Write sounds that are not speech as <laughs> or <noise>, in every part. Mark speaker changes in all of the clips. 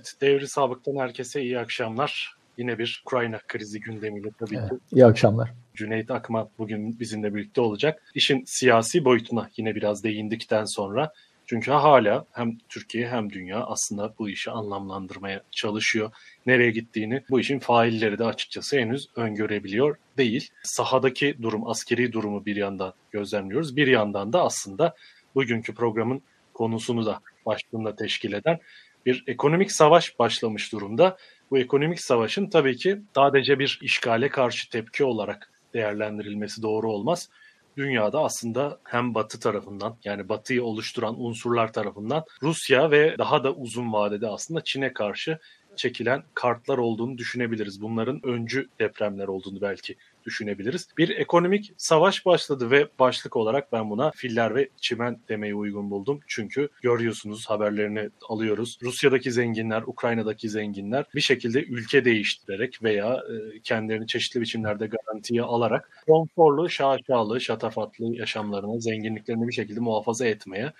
Speaker 1: Evet, devri sabıktan herkese iyi akşamlar. Yine bir Ukrayna krizi gündemiyle tabii
Speaker 2: Evet,
Speaker 1: ki.
Speaker 2: iyi akşamlar.
Speaker 1: Cüneyt Akman bugün bizimle birlikte olacak. İşin siyasi boyutuna yine biraz değindikten sonra çünkü hala hem Türkiye hem dünya aslında bu işi anlamlandırmaya çalışıyor. Nereye gittiğini bu işin failleri de açıkçası henüz öngörebiliyor değil. Sahadaki durum, askeri durumu bir yandan gözlemliyoruz. Bir yandan da aslında bugünkü programın konusunu da başlığında teşkil eden bir ekonomik savaş başlamış durumda. Bu ekonomik savaşın tabii ki sadece bir işgale karşı tepki olarak değerlendirilmesi doğru olmaz. Dünyada aslında hem Batı tarafından yani Batı'yı oluşturan unsurlar tarafından Rusya ve daha da uzun vadede aslında Çin'e karşı çekilen kartlar olduğunu düşünebiliriz. Bunların öncü depremler olduğunu belki düşünebiliriz. Bir ekonomik savaş başladı ve başlık olarak ben buna filler ve çimen demeyi uygun buldum. Çünkü görüyorsunuz haberlerini alıyoruz. Rusya'daki zenginler, Ukrayna'daki zenginler bir şekilde ülke değiştirerek veya e, kendilerini çeşitli biçimlerde garantiye alarak konforlu, şaşalı, şatafatlı yaşamlarını, zenginliklerini bir şekilde muhafaza etmeye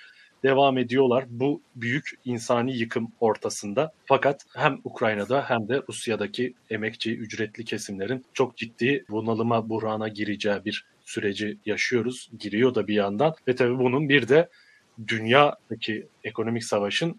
Speaker 1: devam ediyorlar bu büyük insani yıkım ortasında. Fakat hem Ukrayna'da hem de Rusya'daki emekçi, ücretli kesimlerin çok ciddi bunalıma, buhrana gireceği bir süreci yaşıyoruz. Giriyor da bir yandan ve tabii bunun bir de dünyadaki ekonomik savaşın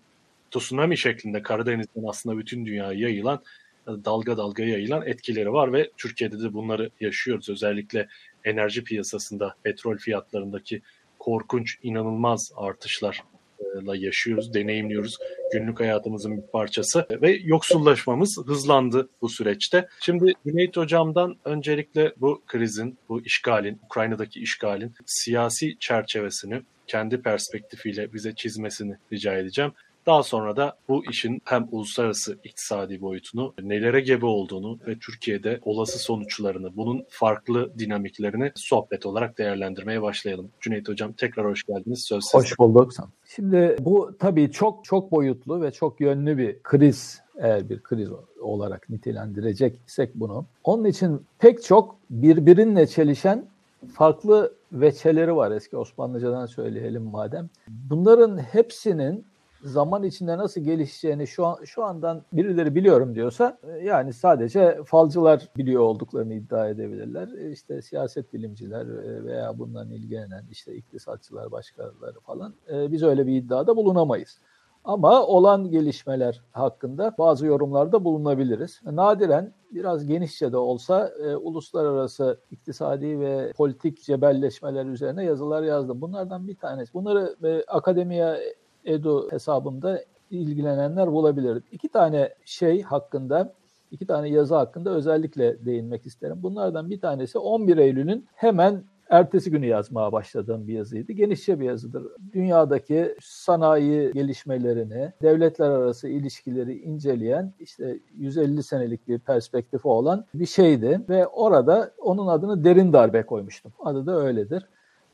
Speaker 1: tsunami şeklinde Karadeniz'den aslında bütün dünyaya yayılan dalga dalga yayılan etkileri var ve Türkiye'de de bunları yaşıyoruz. Özellikle enerji piyasasında petrol fiyatlarındaki korkunç, inanılmaz artışlarla yaşıyoruz, deneyimliyoruz. Günlük hayatımızın bir parçası ve yoksullaşmamız hızlandı bu süreçte. Şimdi Cüneyt Hocam'dan öncelikle bu krizin, bu işgalin, Ukrayna'daki işgalin siyasi çerçevesini kendi perspektifiyle bize çizmesini rica edeceğim. Daha sonra da bu işin hem uluslararası iktisadi boyutunu, nelere gebe olduğunu ve Türkiye'de olası sonuçlarını, bunun farklı dinamiklerini sohbet olarak değerlendirmeye başlayalım. Cüneyt Hocam tekrar hoş geldiniz. Söz sizde.
Speaker 2: Hoş bulduk. Şimdi bu tabii çok çok boyutlu ve çok yönlü bir kriz eğer bir kriz olarak nitelendireceksek bunu. Onun için pek çok birbirinle çelişen farklı veçeleri var eski Osmanlıcadan söyleyelim madem. Bunların hepsinin zaman içinde nasıl gelişeceğini şu an şu andan birileri biliyorum diyorsa yani sadece falcılar biliyor olduklarını iddia edebilirler. İşte siyaset bilimciler veya bundan ilgilenen işte iktisatçılar başkaları falan biz öyle bir iddiada bulunamayız. Ama olan gelişmeler hakkında bazı yorumlarda bulunabiliriz. Nadiren biraz genişçe de olsa e, uluslararası iktisadi ve politik cebelleşmeler üzerine yazılar yazdım. Bunlardan bir tanesi. Bunları e, akademiye Edu hesabımda ilgilenenler bulabilir. İki tane şey hakkında, iki tane yazı hakkında özellikle değinmek isterim. Bunlardan bir tanesi 11 Eylül'ün hemen ertesi günü yazmaya başladığım bir yazıydı. Genişçe bir yazıdır. Dünyadaki sanayi gelişmelerini, devletler arası ilişkileri inceleyen işte 150 senelik bir perspektifi olan bir şeydi ve orada onun adını derin darbe koymuştum. Adı da öyledir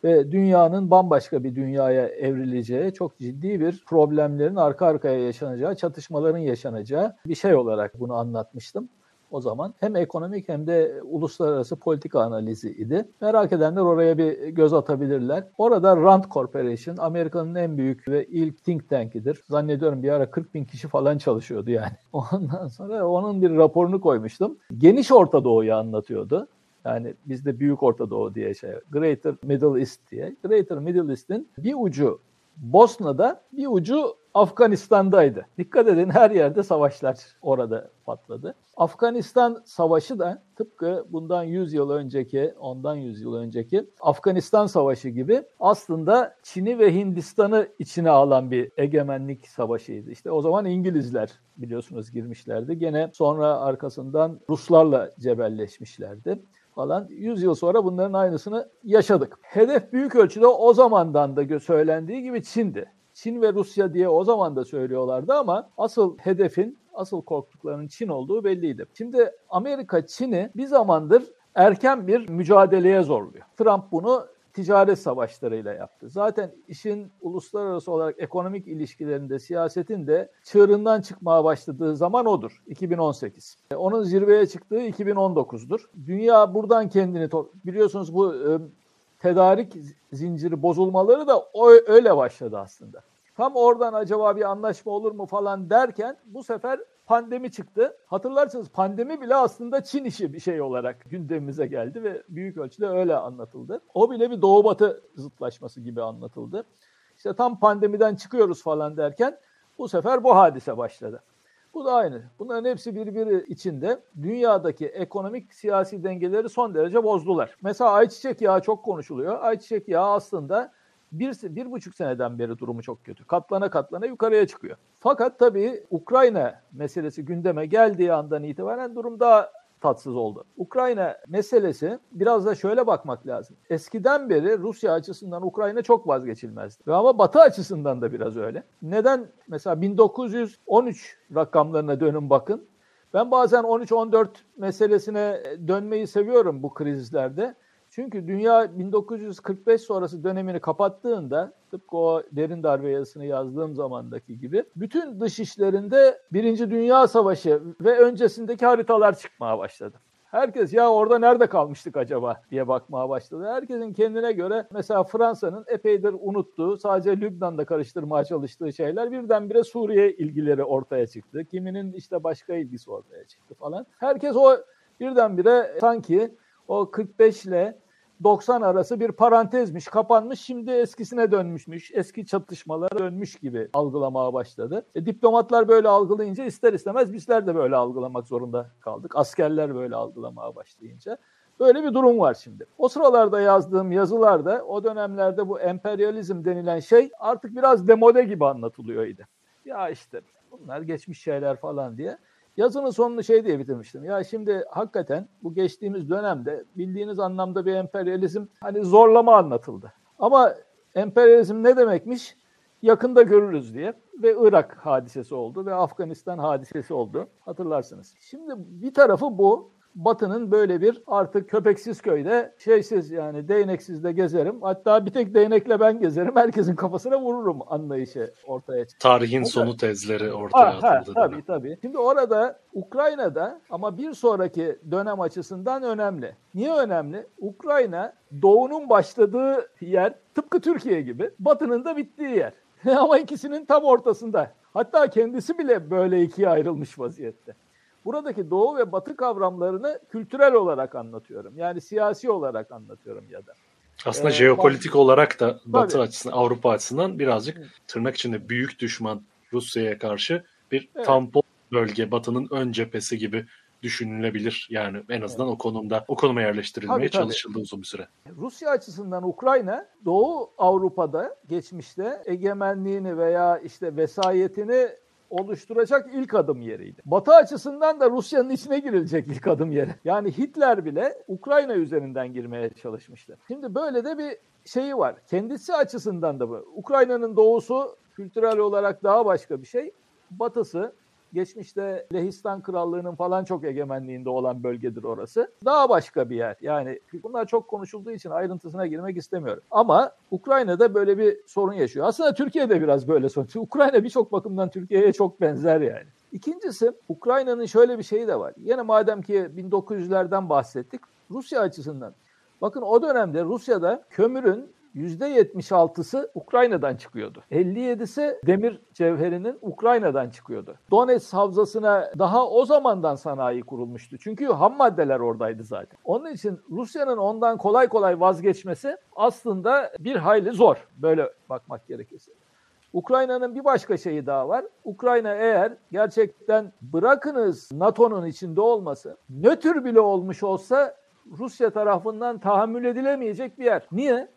Speaker 2: ve dünyanın bambaşka bir dünyaya evrileceği, çok ciddi bir problemlerin arka arkaya yaşanacağı, çatışmaların yaşanacağı bir şey olarak bunu anlatmıştım o zaman. Hem ekonomik hem de uluslararası politika analizi idi. Merak edenler oraya bir göz atabilirler. Orada Rand Corporation Amerika'nın en büyük ve ilk think tank'idir. Zannediyorum bir ara 40 bin kişi falan çalışıyordu yani. <laughs> Ondan sonra onun bir raporunu koymuştum. Geniş Orta Doğu'yu anlatıyordu. Yani bizde Büyük Orta Doğu diye şey, Greater Middle East diye. Greater Middle East'in bir ucu Bosna'da, bir ucu Afganistan'daydı. Dikkat edin her yerde savaşlar orada patladı. Afganistan Savaşı da tıpkı bundan 100 yıl önceki, ondan 100 yıl önceki Afganistan Savaşı gibi aslında Çin'i ve Hindistan'ı içine alan bir egemenlik savaşıydı. İşte o zaman İngilizler biliyorsunuz girmişlerdi. Gene sonra arkasından Ruslarla cebelleşmişlerdi falan. 100 yıl sonra bunların aynısını yaşadık. Hedef büyük ölçüde o zamandan da söylendiği gibi Çin'di. Çin ve Rusya diye o zaman da söylüyorlardı ama asıl hedefin, asıl korktuklarının Çin olduğu belliydi. Şimdi Amerika Çin'i bir zamandır erken bir mücadeleye zorluyor. Trump bunu ticaret savaşlarıyla yaptı. Zaten işin uluslararası olarak ekonomik ilişkilerinde, siyasetin de çığırından çıkmaya başladığı zaman odur. 2018. Onun zirveye çıktığı 2019'dur. Dünya buradan kendini biliyorsunuz bu e, tedarik zinciri bozulmaları da o öyle başladı aslında. Tam oradan acaba bir anlaşma olur mu falan derken bu sefer pandemi çıktı. Hatırlarsınız pandemi bile aslında Çin işi bir şey olarak gündemimize geldi ve büyük ölçüde öyle anlatıldı. O bile bir doğu batı zıtlaşması gibi anlatıldı. İşte tam pandemiden çıkıyoruz falan derken bu sefer bu hadise başladı. Bu da aynı. Bunların hepsi birbiri içinde dünyadaki ekonomik siyasi dengeleri son derece bozdular. Mesela ayçiçek yağı çok konuşuluyor. Ayçiçek yağı aslında bir, bir buçuk seneden beri durumu çok kötü. Katlana katlana yukarıya çıkıyor. Fakat tabii Ukrayna meselesi gündeme geldiği andan itibaren durum daha tatsız oldu. Ukrayna meselesi biraz da şöyle bakmak lazım. Eskiden beri Rusya açısından Ukrayna çok vazgeçilmezdi. Ama Batı açısından da biraz öyle. Neden? Mesela 1913 rakamlarına dönün bakın. Ben bazen 13-14 meselesine dönmeyi seviyorum bu krizlerde. Çünkü dünya 1945 sonrası dönemini kapattığında tıpkı o derin darbe yazısını yazdığım zamandaki gibi bütün dış işlerinde Birinci Dünya Savaşı ve öncesindeki haritalar çıkmaya başladı. Herkes ya orada nerede kalmıştık acaba diye bakmaya başladı. Herkesin kendine göre mesela Fransa'nın epeydir unuttuğu, sadece Lübnan'da karıştırmaya çalıştığı şeyler birdenbire Suriye ilgileri ortaya çıktı. Kiminin işte başka ilgisi ortaya çıktı falan. Herkes o birdenbire sanki o 45 ile 90 arası bir parantezmiş, kapanmış, şimdi eskisine dönmüşmüş, eski çatışmalara dönmüş gibi algılamaya başladı. E, diplomatlar böyle algılayınca ister istemez bizler de böyle algılamak zorunda kaldık. Askerler böyle algılamaya başlayınca. Böyle bir durum var şimdi. O sıralarda yazdığım yazılarda o dönemlerde bu emperyalizm denilen şey artık biraz demode gibi anlatılıyordu. Ya işte bunlar geçmiş şeyler falan diye. Yazının sonunu şey diye bitirmiştim. Ya şimdi hakikaten bu geçtiğimiz dönemde bildiğiniz anlamda bir emperyalizm hani zorlama anlatıldı. Ama emperyalizm ne demekmiş? Yakında görürüz diye ve Irak hadisesi oldu ve Afganistan hadisesi oldu hatırlarsınız. Şimdi bir tarafı bu. Batı'nın böyle bir artık köpeksiz köyde şeysiz yani değneksiz de gezerim. Hatta bir tek değnekle ben gezerim. <laughs> Herkesin kafasına vururum anlayışı ortaya çıktı.
Speaker 1: Tarihin Orada, sonu tezleri ortaya
Speaker 2: ha, atıldı. Ha, tabii tabii. Şimdi orada Ukrayna'da ama bir sonraki dönem açısından önemli. Niye önemli? Ukrayna doğunun başladığı yer tıpkı Türkiye gibi batının da bittiği yer. <laughs> ama ikisinin tam ortasında. Hatta kendisi bile böyle ikiye ayrılmış vaziyette buradaki doğu ve batı kavramlarını kültürel olarak anlatıyorum. Yani siyasi olarak anlatıyorum ya da.
Speaker 1: Aslında ee, jeopolitik bak, olarak da Batı tabii. açısından, Avrupa açısından birazcık tırnak içinde büyük düşman Rusya'ya karşı bir evet. tampon bölge, Batı'nın ön cephesi gibi düşünülebilir. Yani en azından evet. o konumda o konuma yerleştirilmeye tabii, çalışıldı tabii. uzun bir süre.
Speaker 2: Rusya açısından Ukrayna Doğu Avrupa'da geçmişte egemenliğini veya işte vesayetini oluşturacak ilk adım yeriydi. Batı açısından da Rusya'nın içine girilecek ilk adım yeri. Yani Hitler bile Ukrayna üzerinden girmeye çalışmıştı. Şimdi böyle de bir şeyi var. Kendisi açısından da bu. Ukrayna'nın doğusu kültürel olarak daha başka bir şey. Batısı Geçmişte Lehistan Krallığı'nın falan çok egemenliğinde olan bölgedir orası. Daha başka bir yer. Yani bunlar çok konuşulduğu için ayrıntısına girmek istemiyorum. Ama Ukrayna'da böyle bir sorun yaşıyor. Aslında Türkiye'de biraz böyle sorun. <laughs> Ukrayna birçok bakımdan Türkiye'ye çok benzer yani. İkincisi Ukrayna'nın şöyle bir şeyi de var. Yine madem ki 1900'lerden bahsettik. Rusya açısından. Bakın o dönemde Rusya'da kömürün %76'sı Ukrayna'dan çıkıyordu. 57'si demir cevherinin Ukrayna'dan çıkıyordu. Donetsk havzasına daha o zamandan sanayi kurulmuştu. Çünkü ham maddeler oradaydı zaten. Onun için Rusya'nın ondan kolay kolay vazgeçmesi aslında bir hayli zor. Böyle bakmak gerekirse. Ukrayna'nın bir başka şeyi daha var. Ukrayna eğer gerçekten bırakınız NATO'nun içinde olması, nötr bile olmuş olsa Rusya tarafından tahammül edilemeyecek bir yer. Niye?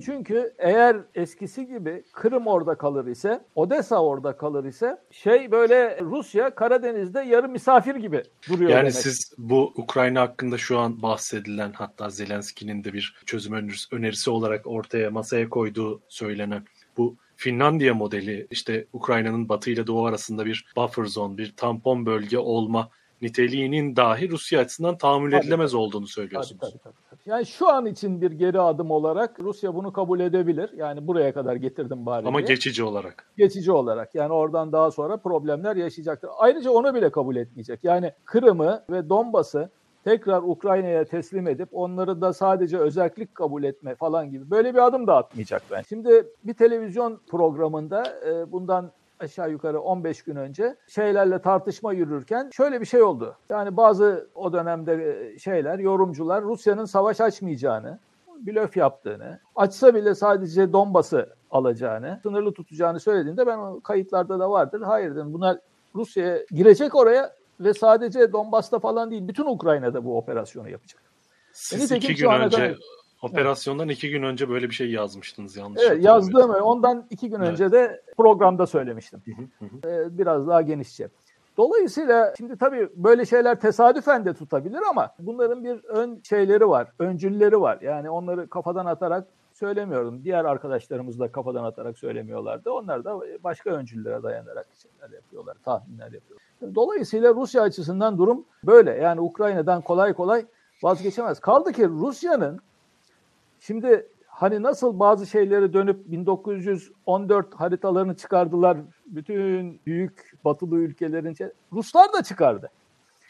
Speaker 2: Çünkü eğer eskisi gibi Kırım orada kalır ise, Odessa orada kalır ise şey böyle Rusya Karadeniz'de yarı misafir gibi duruyor
Speaker 1: Yani
Speaker 2: demek.
Speaker 1: siz bu Ukrayna hakkında şu an bahsedilen hatta Zelenski'nin de bir çözüm önerisi olarak ortaya masaya koyduğu söylenen bu Finlandiya modeli işte Ukrayna'nın batı ile doğu arasında bir buffer zone, bir tampon bölge olma niteliğinin dahi Rusya açısından tahammül tabii, edilemez tabii. olduğunu söylüyorsunuz. Tabii, tabii,
Speaker 2: tabii, tabii. Yani şu an için bir geri adım olarak Rusya bunu kabul edebilir. Yani buraya kadar getirdim bari
Speaker 1: Ama geçici olarak.
Speaker 2: Geçici olarak. Yani oradan daha sonra problemler yaşayacaktır. Ayrıca onu bile kabul etmeyecek. Yani Kırım'ı ve Donbas'ı tekrar Ukrayna'ya teslim edip onları da sadece özellik kabul etme falan gibi böyle bir adım da atmayacak ben. Şimdi bir televizyon programında e, bundan aşağı yukarı 15 gün önce şeylerle tartışma yürürken şöyle bir şey oldu. Yani bazı o dönemde e, şeyler, yorumcular Rusya'nın savaş açmayacağını, blöf yaptığını, açsa bile sadece Donbas'ı alacağını, sınırlı tutacağını söylediğinde ben o kayıtlarda da vardır. Hayır dedim bunlar Rusya'ya girecek oraya ve sadece Donbas'ta falan değil bütün Ukrayna'da bu operasyonu yapacak.
Speaker 1: Siz Nitekim iki gün önce. Operasyondan evet. iki gün önce böyle bir şey yazmıştınız yanlış.
Speaker 2: Evet yazdım. Ondan iki gün evet. önce de programda söylemiştim. Ee, biraz daha genişçe. Dolayısıyla şimdi tabii böyle şeyler tesadüfen de tutabilir ama bunların bir ön şeyleri var, öncülleri var. Yani onları kafadan atarak söylemiyorum. Diğer arkadaşlarımız da kafadan atarak söylemiyorlardı. Onlar da başka öncüllere dayanarak şeyler yapıyorlar, tahminler yapıyorlar. Dolayısıyla Rusya açısından durum böyle. Yani Ukrayna'dan kolay kolay vazgeçemez. Kaldı ki Rusya'nın şimdi hani nasıl bazı şeyleri dönüp 1914 haritalarını çıkardılar. Bütün büyük batılı ülkelerin Ruslar da çıkardı.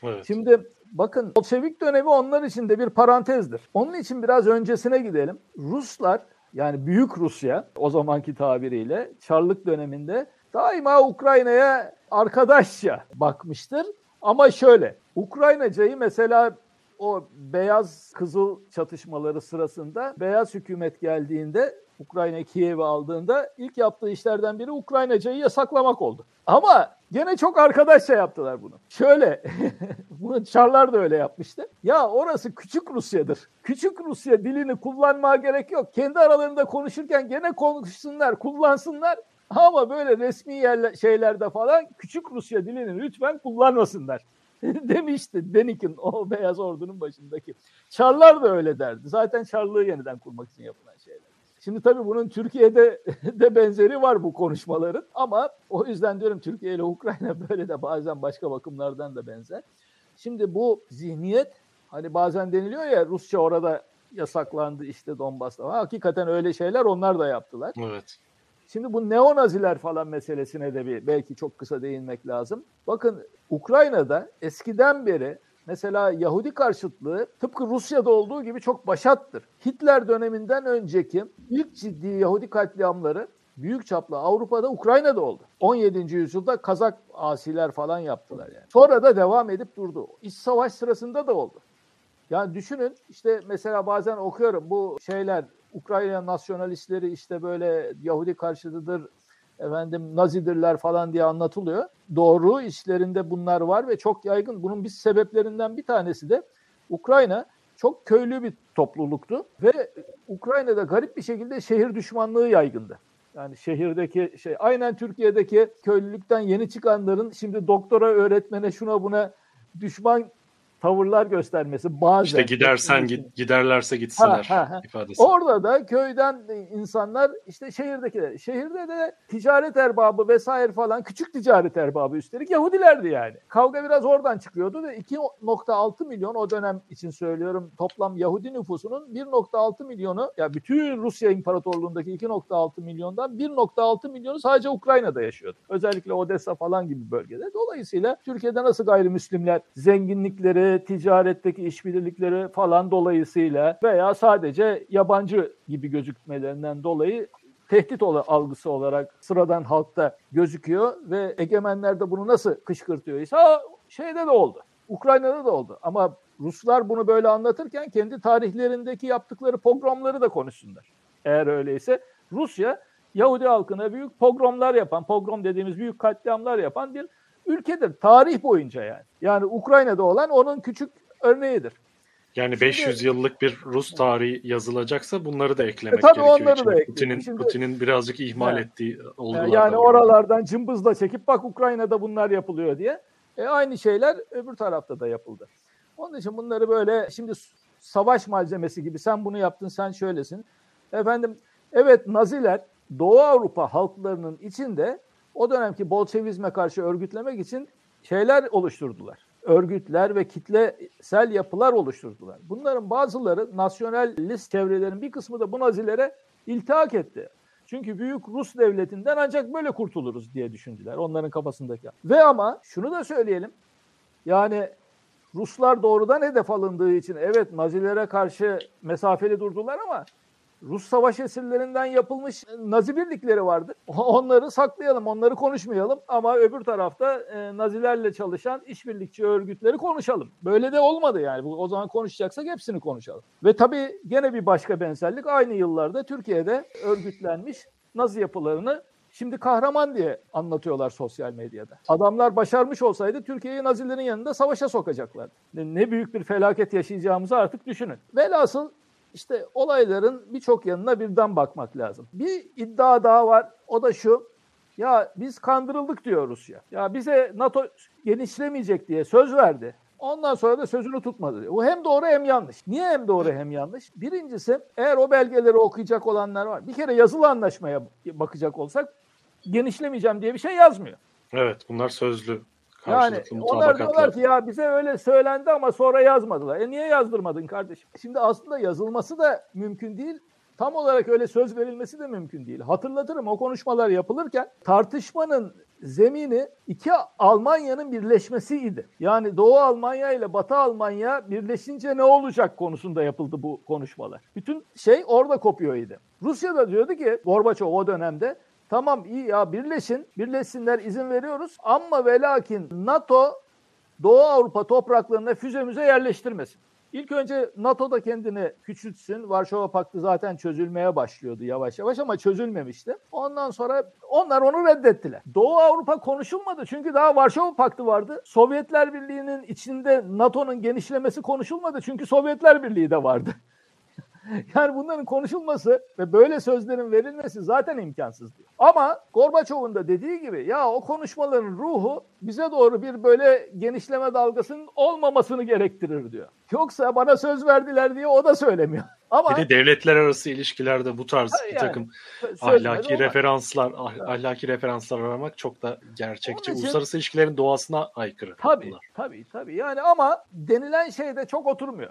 Speaker 2: Evet. Şimdi bakın Bolşevik dönemi onlar için de bir parantezdir. Onun için biraz öncesine gidelim. Ruslar yani Büyük Rusya o zamanki tabiriyle Çarlık döneminde daima Ukrayna'ya arkadaşça bakmıştır. Ama şöyle Ukraynacayı mesela o beyaz kızıl çatışmaları sırasında beyaz hükümet geldiğinde Ukrayna Kiev'i aldığında ilk yaptığı işlerden biri Ukraynacayı yasaklamak oldu. Ama gene çok arkadaşça yaptılar bunu. Şöyle, <laughs> bunu Çarlar da öyle yapmıştı. Ya orası küçük Rusya'dır. Küçük Rusya dilini kullanmaya gerek yok. Kendi aralarında konuşurken gene konuşsunlar, kullansınlar. Ama böyle resmi yerler, şeylerde falan küçük Rusya dilini lütfen kullanmasınlar. <laughs> demişti Denik'in o beyaz ordunun başındaki. Çarlar da öyle derdi. Zaten Çarlığı yeniden kurmak için yapılan şeyler. Şimdi tabii bunun Türkiye'de <laughs> de benzeri var bu konuşmaların ama o yüzden diyorum Türkiye ile Ukrayna <laughs> böyle de bazen başka bakımlardan da benzer. Şimdi bu zihniyet hani bazen deniliyor ya Rusça orada yasaklandı işte Donbas'ta. Hakikaten öyle şeyler onlar da yaptılar.
Speaker 1: Evet.
Speaker 2: Şimdi bu neonaziler falan meselesine de bir belki çok kısa değinmek lazım. Bakın Ukrayna'da eskiden beri mesela Yahudi karşıtlığı tıpkı Rusya'da olduğu gibi çok başattır. Hitler döneminden önceki ilk ciddi Yahudi katliamları büyük çaplı Avrupa'da Ukrayna'da oldu. 17. yüzyılda Kazak asiler falan yaptılar yani. Sonra da devam edip durdu. İç savaş sırasında da oldu. Yani düşünün işte mesela bazen okuyorum bu şeyler Ukrayna nasyonalistleri işte böyle Yahudi karşıtıdır, efendim Nazidirler falan diye anlatılıyor. Doğru işlerinde bunlar var ve çok yaygın. Bunun bir sebeplerinden bir tanesi de Ukrayna çok köylü bir topluluktu ve Ukrayna'da garip bir şekilde şehir düşmanlığı yaygındı. Yani şehirdeki şey aynen Türkiye'deki köylülükten yeni çıkanların şimdi doktora öğretmene şuna buna düşman tavırlar göstermesi bazen.
Speaker 1: İşte gidersen git, giderlerse gitsinler ha, ha, ha. ifadesi.
Speaker 2: Orada da köyden insanlar işte şehirdekiler. Şehirde de ticaret erbabı vesaire falan küçük ticaret erbabı üstelik Yahudilerdi yani. Kavga biraz oradan çıkıyordu ve 2.6 milyon o dönem için söylüyorum toplam Yahudi nüfusunun 1.6 milyonu ya bütün Rusya İmparatorluğundaki 2.6 milyondan 1.6 milyonu sadece Ukrayna'da yaşıyordu. Özellikle Odessa falan gibi bölgede. Dolayısıyla Türkiye'de nasıl gayrimüslimler zenginlikleri, ticaretteki işbirlikleri falan dolayısıyla veya sadece yabancı gibi gözükmelerinden dolayı tehdit algısı olarak sıradan halkta gözüküyor ve egemenler de bunu nasıl kışkırtıyor ise şeyde de oldu. Ukrayna'da da oldu. Ama Ruslar bunu böyle anlatırken kendi tarihlerindeki yaptıkları pogromları da konuşsunlar. Eğer öyleyse Rusya Yahudi halkına büyük pogromlar yapan, pogrom dediğimiz büyük katliamlar yapan bir ülkedir. Tarih boyunca yani. Yani Ukrayna'da olan onun küçük örneğidir.
Speaker 1: Yani Şimdi, 500 yıllık bir Rus tarihi yazılacaksa bunları da eklemek e, tabii gerekiyor. Onları içine. da Putin'in, Şimdi, Putin'in birazcık ihmal yani, ettiği olgular
Speaker 2: Yani oralardan cımbızla çekip bak Ukrayna'da bunlar yapılıyor diye. E, aynı şeyler öbür tarafta da yapıldı. Onun için bunları böyle şimdi savaş malzemesi gibi sen bunu yaptın sen şöylesin. Efendim evet Naziler Doğu Avrupa halklarının içinde o dönemki Bolşevizme karşı örgütlemek için şeyler oluşturdular. Örgütler ve kitlesel yapılar oluşturdular. Bunların bazıları nasyonalist çevrelerin bir kısmı da bu nazilere iltihak etti. Çünkü büyük Rus devletinden ancak böyle kurtuluruz diye düşündüler onların kafasındaki. Ve ama şunu da söyleyelim. Yani Ruslar doğrudan hedef alındığı için evet Nazilere karşı mesafeli durdular ama Rus savaş esirlerinden yapılmış Nazi birlikleri vardı. <laughs> Onları saklayalım, onları konuşmayalım ama öbür tarafta e, Nazilerle çalışan işbirlikçi örgütleri konuşalım. Böyle de olmadı yani. O zaman konuşacaksak hepsini konuşalım. Ve tabii gene bir başka benzerlik aynı yıllarda Türkiye'de örgütlenmiş Nazi yapılarını Şimdi kahraman diye anlatıyorlar sosyal medyada. Adamlar başarmış olsaydı Türkiye'yi Nazilerin yanında savaşa sokacaklar. Ne büyük bir felaket yaşayacağımızı artık düşünün. Velhasıl işte olayların birçok yanına birden bakmak lazım. Bir iddia daha var. O da şu. Ya biz kandırıldık diyor Rusya. Ya bize NATO genişlemeyecek diye söz verdi. Ondan sonra da sözünü tutmadı. Bu hem doğru hem yanlış. Niye hem doğru hem yanlış? Birincisi eğer o belgeleri okuyacak olanlar var. Bir kere yazılı anlaşmaya bakacak olsak genişlemeyeceğim diye bir şey yazmıyor.
Speaker 1: Evet bunlar sözlü.
Speaker 2: Yani onlar diyorlar ki ya bize öyle söylendi ama sonra yazmadılar. E niye yazdırmadın kardeşim? Şimdi aslında yazılması da mümkün değil. Tam olarak öyle söz verilmesi de mümkün değil. Hatırlatırım o konuşmalar yapılırken tartışmanın zemini iki Almanya'nın birleşmesiydi. Yani Doğu Almanya ile Batı Almanya birleşince ne olacak konusunda yapıldı bu konuşmalar. Bütün şey orada kopuyordu. Rusya da diyordu ki Gorbaçov o dönemde Tamam iyi ya birleşin, birleşsinler izin veriyoruz ama ve lakin NATO Doğu Avrupa topraklarına füze müze yerleştirmesin. İlk önce NATO da kendini küçültsün. Varşova Paktı zaten çözülmeye başlıyordu yavaş yavaş ama çözülmemişti. Ondan sonra onlar onu reddettiler. Doğu Avrupa konuşulmadı çünkü daha Varşova Paktı vardı. Sovyetler Birliği'nin içinde NATO'nun genişlemesi konuşulmadı çünkü Sovyetler Birliği de vardı. <laughs> yani bunların konuşulması ve böyle sözlerin verilmesi zaten imkansız diyor. Ama Gorbaçov'un da dediği gibi ya o konuşmaların ruhu bize doğru bir böyle genişleme dalgasının olmamasını gerektirir diyor. Yoksa bana söz verdiler diye o da söylemiyor. <laughs> Ama
Speaker 1: bir de devletler arası ilişkilerde bu tarz yani, bir takım ahlaki referanslar ah, ahlaki referanslar aramak çok da gerçekçi. Için, Uluslararası ilişkilerin doğasına aykırı.
Speaker 2: Tabii, bunlar. tabii, tabii. Yani ama denilen şey de çok oturmuyor.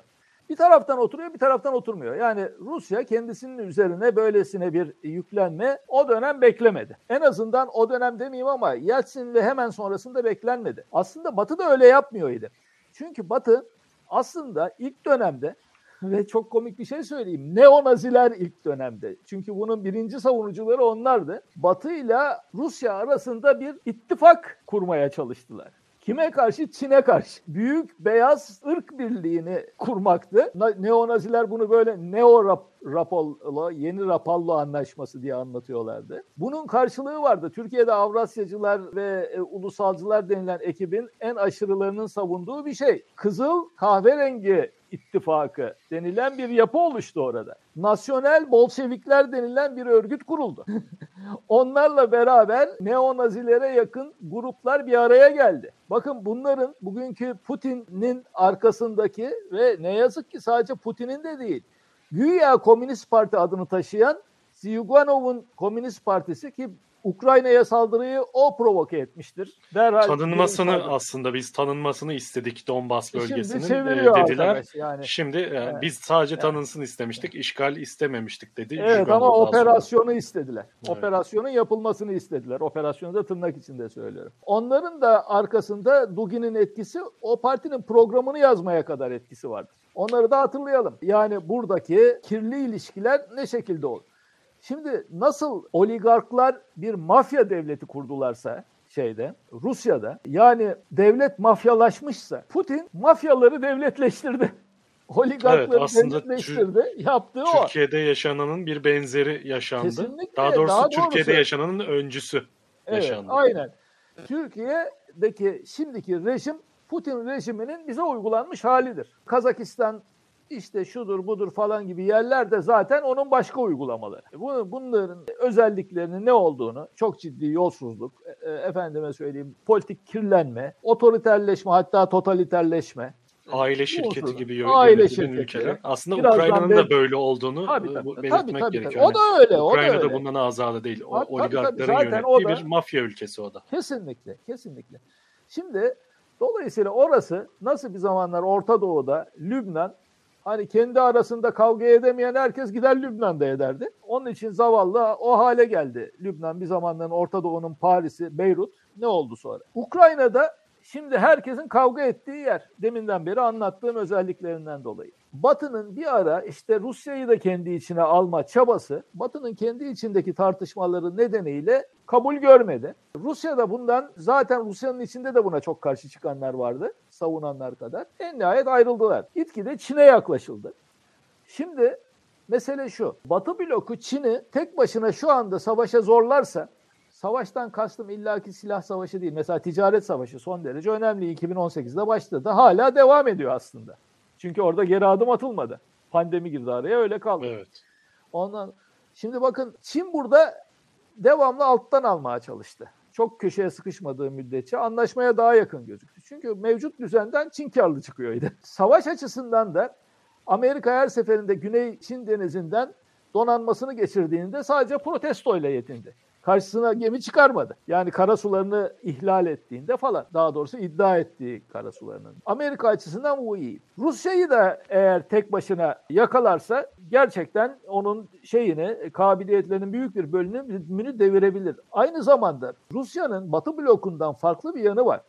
Speaker 2: Bir taraftan oturuyor bir taraftan oturmuyor. Yani Rusya kendisinin üzerine böylesine bir yüklenme o dönem beklemedi. En azından o dönem demeyeyim ama Yeltsin ve hemen sonrasında beklenmedi. Aslında Batı da öyle yapmıyordu. Çünkü Batı aslında ilk dönemde ve çok komik bir şey söyleyeyim. Neonaziler ilk dönemde. Çünkü bunun birinci savunucuları onlardı. Batı ile Rusya arasında bir ittifak kurmaya çalıştılar. Kime karşı? Çin'e karşı. Büyük beyaz ırk birliğini kurmaktı. Neonaziler bunu böyle neo Rapallo, yeni Rapallo anlaşması diye anlatıyorlardı. Bunun karşılığı vardı. Türkiye'de Avrasyacılar ve e, ulusalcılar denilen ekibin en aşırılarının savunduğu bir şey. Kızıl kahverengi ittifakı denilen bir yapı oluştu orada. Nasyonel Bolşevikler denilen bir örgüt kuruldu. <laughs> Onlarla beraber neonazilere yakın gruplar bir araya geldi. Bakın bunların bugünkü Putin'in arkasındaki ve ne yazık ki sadece Putin'in de değil. Güya Komünist Parti adını taşıyan Zyuganov'un Komünist Partisi ki Ukrayna'ya saldırıyı o provoke etmiştir.
Speaker 1: Derhal tanınmasını aslında biz tanınmasını istedik Donbas bölgesinin Şimdi e, dediler. Yani. Şimdi e, evet. biz sadece evet. tanınsın istemiştik, işgal istememiştik dedi.
Speaker 2: Evet ama operasyonu sonra. istediler. Evet. Operasyonun yapılmasını istediler. Operasyonu da tırnak içinde söylüyorum. Onların da arkasında Dugin'in etkisi o partinin programını yazmaya kadar etkisi vardı. Onları da hatırlayalım. Yani buradaki kirli ilişkiler ne şekilde oldu? Şimdi nasıl oligarklar bir mafya devleti kurdularsa şeyde Rusya'da yani devlet mafyalaşmışsa Putin mafyaları devletleştirdi. <laughs> Oligarkları evet, aslında devletleştirdi. Yaptığı
Speaker 1: o. Türkiye'de yaşananın bir benzeri yaşandı. Kesinlikle. Daha doğrusu daha Türkiye'de doğrusu. yaşananın öncüsü
Speaker 2: evet, yaşandı. Aynen. Türkiye'deki şimdiki rejim Putin rejiminin bize uygulanmış halidir. Kazakistan işte şudur budur falan gibi yerlerde zaten onun başka uygulamaları. Bunların özelliklerinin ne olduğunu çok ciddi yolsuzluk, e, e, efendime söyleyeyim politik kirlenme, otoriterleşme hatta totaliterleşme,
Speaker 1: aile şirketi gibi aile şirketi. ülkeler. Aslında Ukrayna'nın da böyle olduğunu tabii, tabii, belirtmek tabii, tabii, gerekiyor.
Speaker 2: O da öyle. O
Speaker 1: Ukrayna
Speaker 2: da, öyle.
Speaker 1: bundan azade değil. O, tabii, oligarkların tabii, yönettiği da, bir mafya ülkesi o da.
Speaker 2: Kesinlikle, kesinlikle. Şimdi dolayısıyla orası nasıl bir zamanlar Orta Doğu'da Lübnan Hani kendi arasında kavga edemeyen herkes gider Lübnan'da ederdi. Onun için zavallı o hale geldi. Lübnan bir zamanların Orta Doğu'nun Paris'i, Beyrut. Ne oldu sonra? Ukrayna'da şimdi herkesin kavga ettiği yer. Deminden beri anlattığım özelliklerinden dolayı. Batı'nın bir ara işte Rusya'yı da kendi içine alma çabası Batı'nın kendi içindeki tartışmaları nedeniyle kabul görmedi. Rusya da bundan zaten Rusya'nın içinde de buna çok karşı çıkanlar vardı. Savunanlar kadar. En nihayet ayrıldılar. Gitgide Çin'e yaklaşıldı. Şimdi mesele şu. Batı bloku Çin'i tek başına şu anda savaşa zorlarsa Savaştan kastım illaki silah savaşı değil. Mesela ticaret savaşı son derece önemli. 2018'de başladı. Hala devam ediyor aslında. Çünkü orada geri adım atılmadı. Pandemi girdi araya öyle kaldı.
Speaker 1: Evet.
Speaker 2: Ondan şimdi bakın Çin burada devamlı alttan almaya çalıştı. Çok köşeye sıkışmadığı müddetçe anlaşmaya daha yakın gözüktü. Çünkü mevcut düzenden Çin karlı çıkıyordu. <laughs> Savaş açısından da Amerika her seferinde Güney Çin denizinden donanmasını geçirdiğinde sadece protestoyla yetindi karşısına gemi çıkarmadı. Yani karasularını ihlal ettiğinde falan daha doğrusu iddia ettiği karasularının. Amerika açısından bu iyi. Rusya'yı da eğer tek başına yakalarsa gerçekten onun şeyini kabiliyetlerinin büyük bir bölümünü devirebilir. Aynı zamanda Rusya'nın Batı blokundan farklı bir yanı var.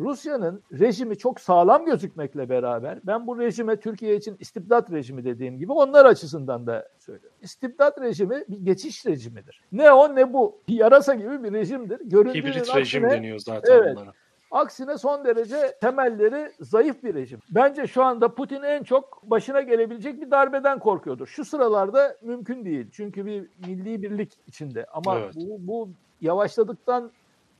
Speaker 2: Rusya'nın rejimi çok sağlam gözükmekle beraber ben bu rejime Türkiye için istibdat rejimi dediğim gibi onlar açısından da söylüyorum. İstibdat rejimi bir geçiş rejimidir. Ne o ne bu. Yarasa gibi bir rejimdir.
Speaker 1: Göründüğünün Hibrit aksine, rejim deniyor zaten evet, onlara.
Speaker 2: Aksine son derece temelleri zayıf bir rejim. Bence şu anda Putin en çok başına gelebilecek bir darbeden korkuyordur. Şu sıralarda mümkün değil. Çünkü bir milli birlik içinde. Ama evet. bu, bu yavaşladıktan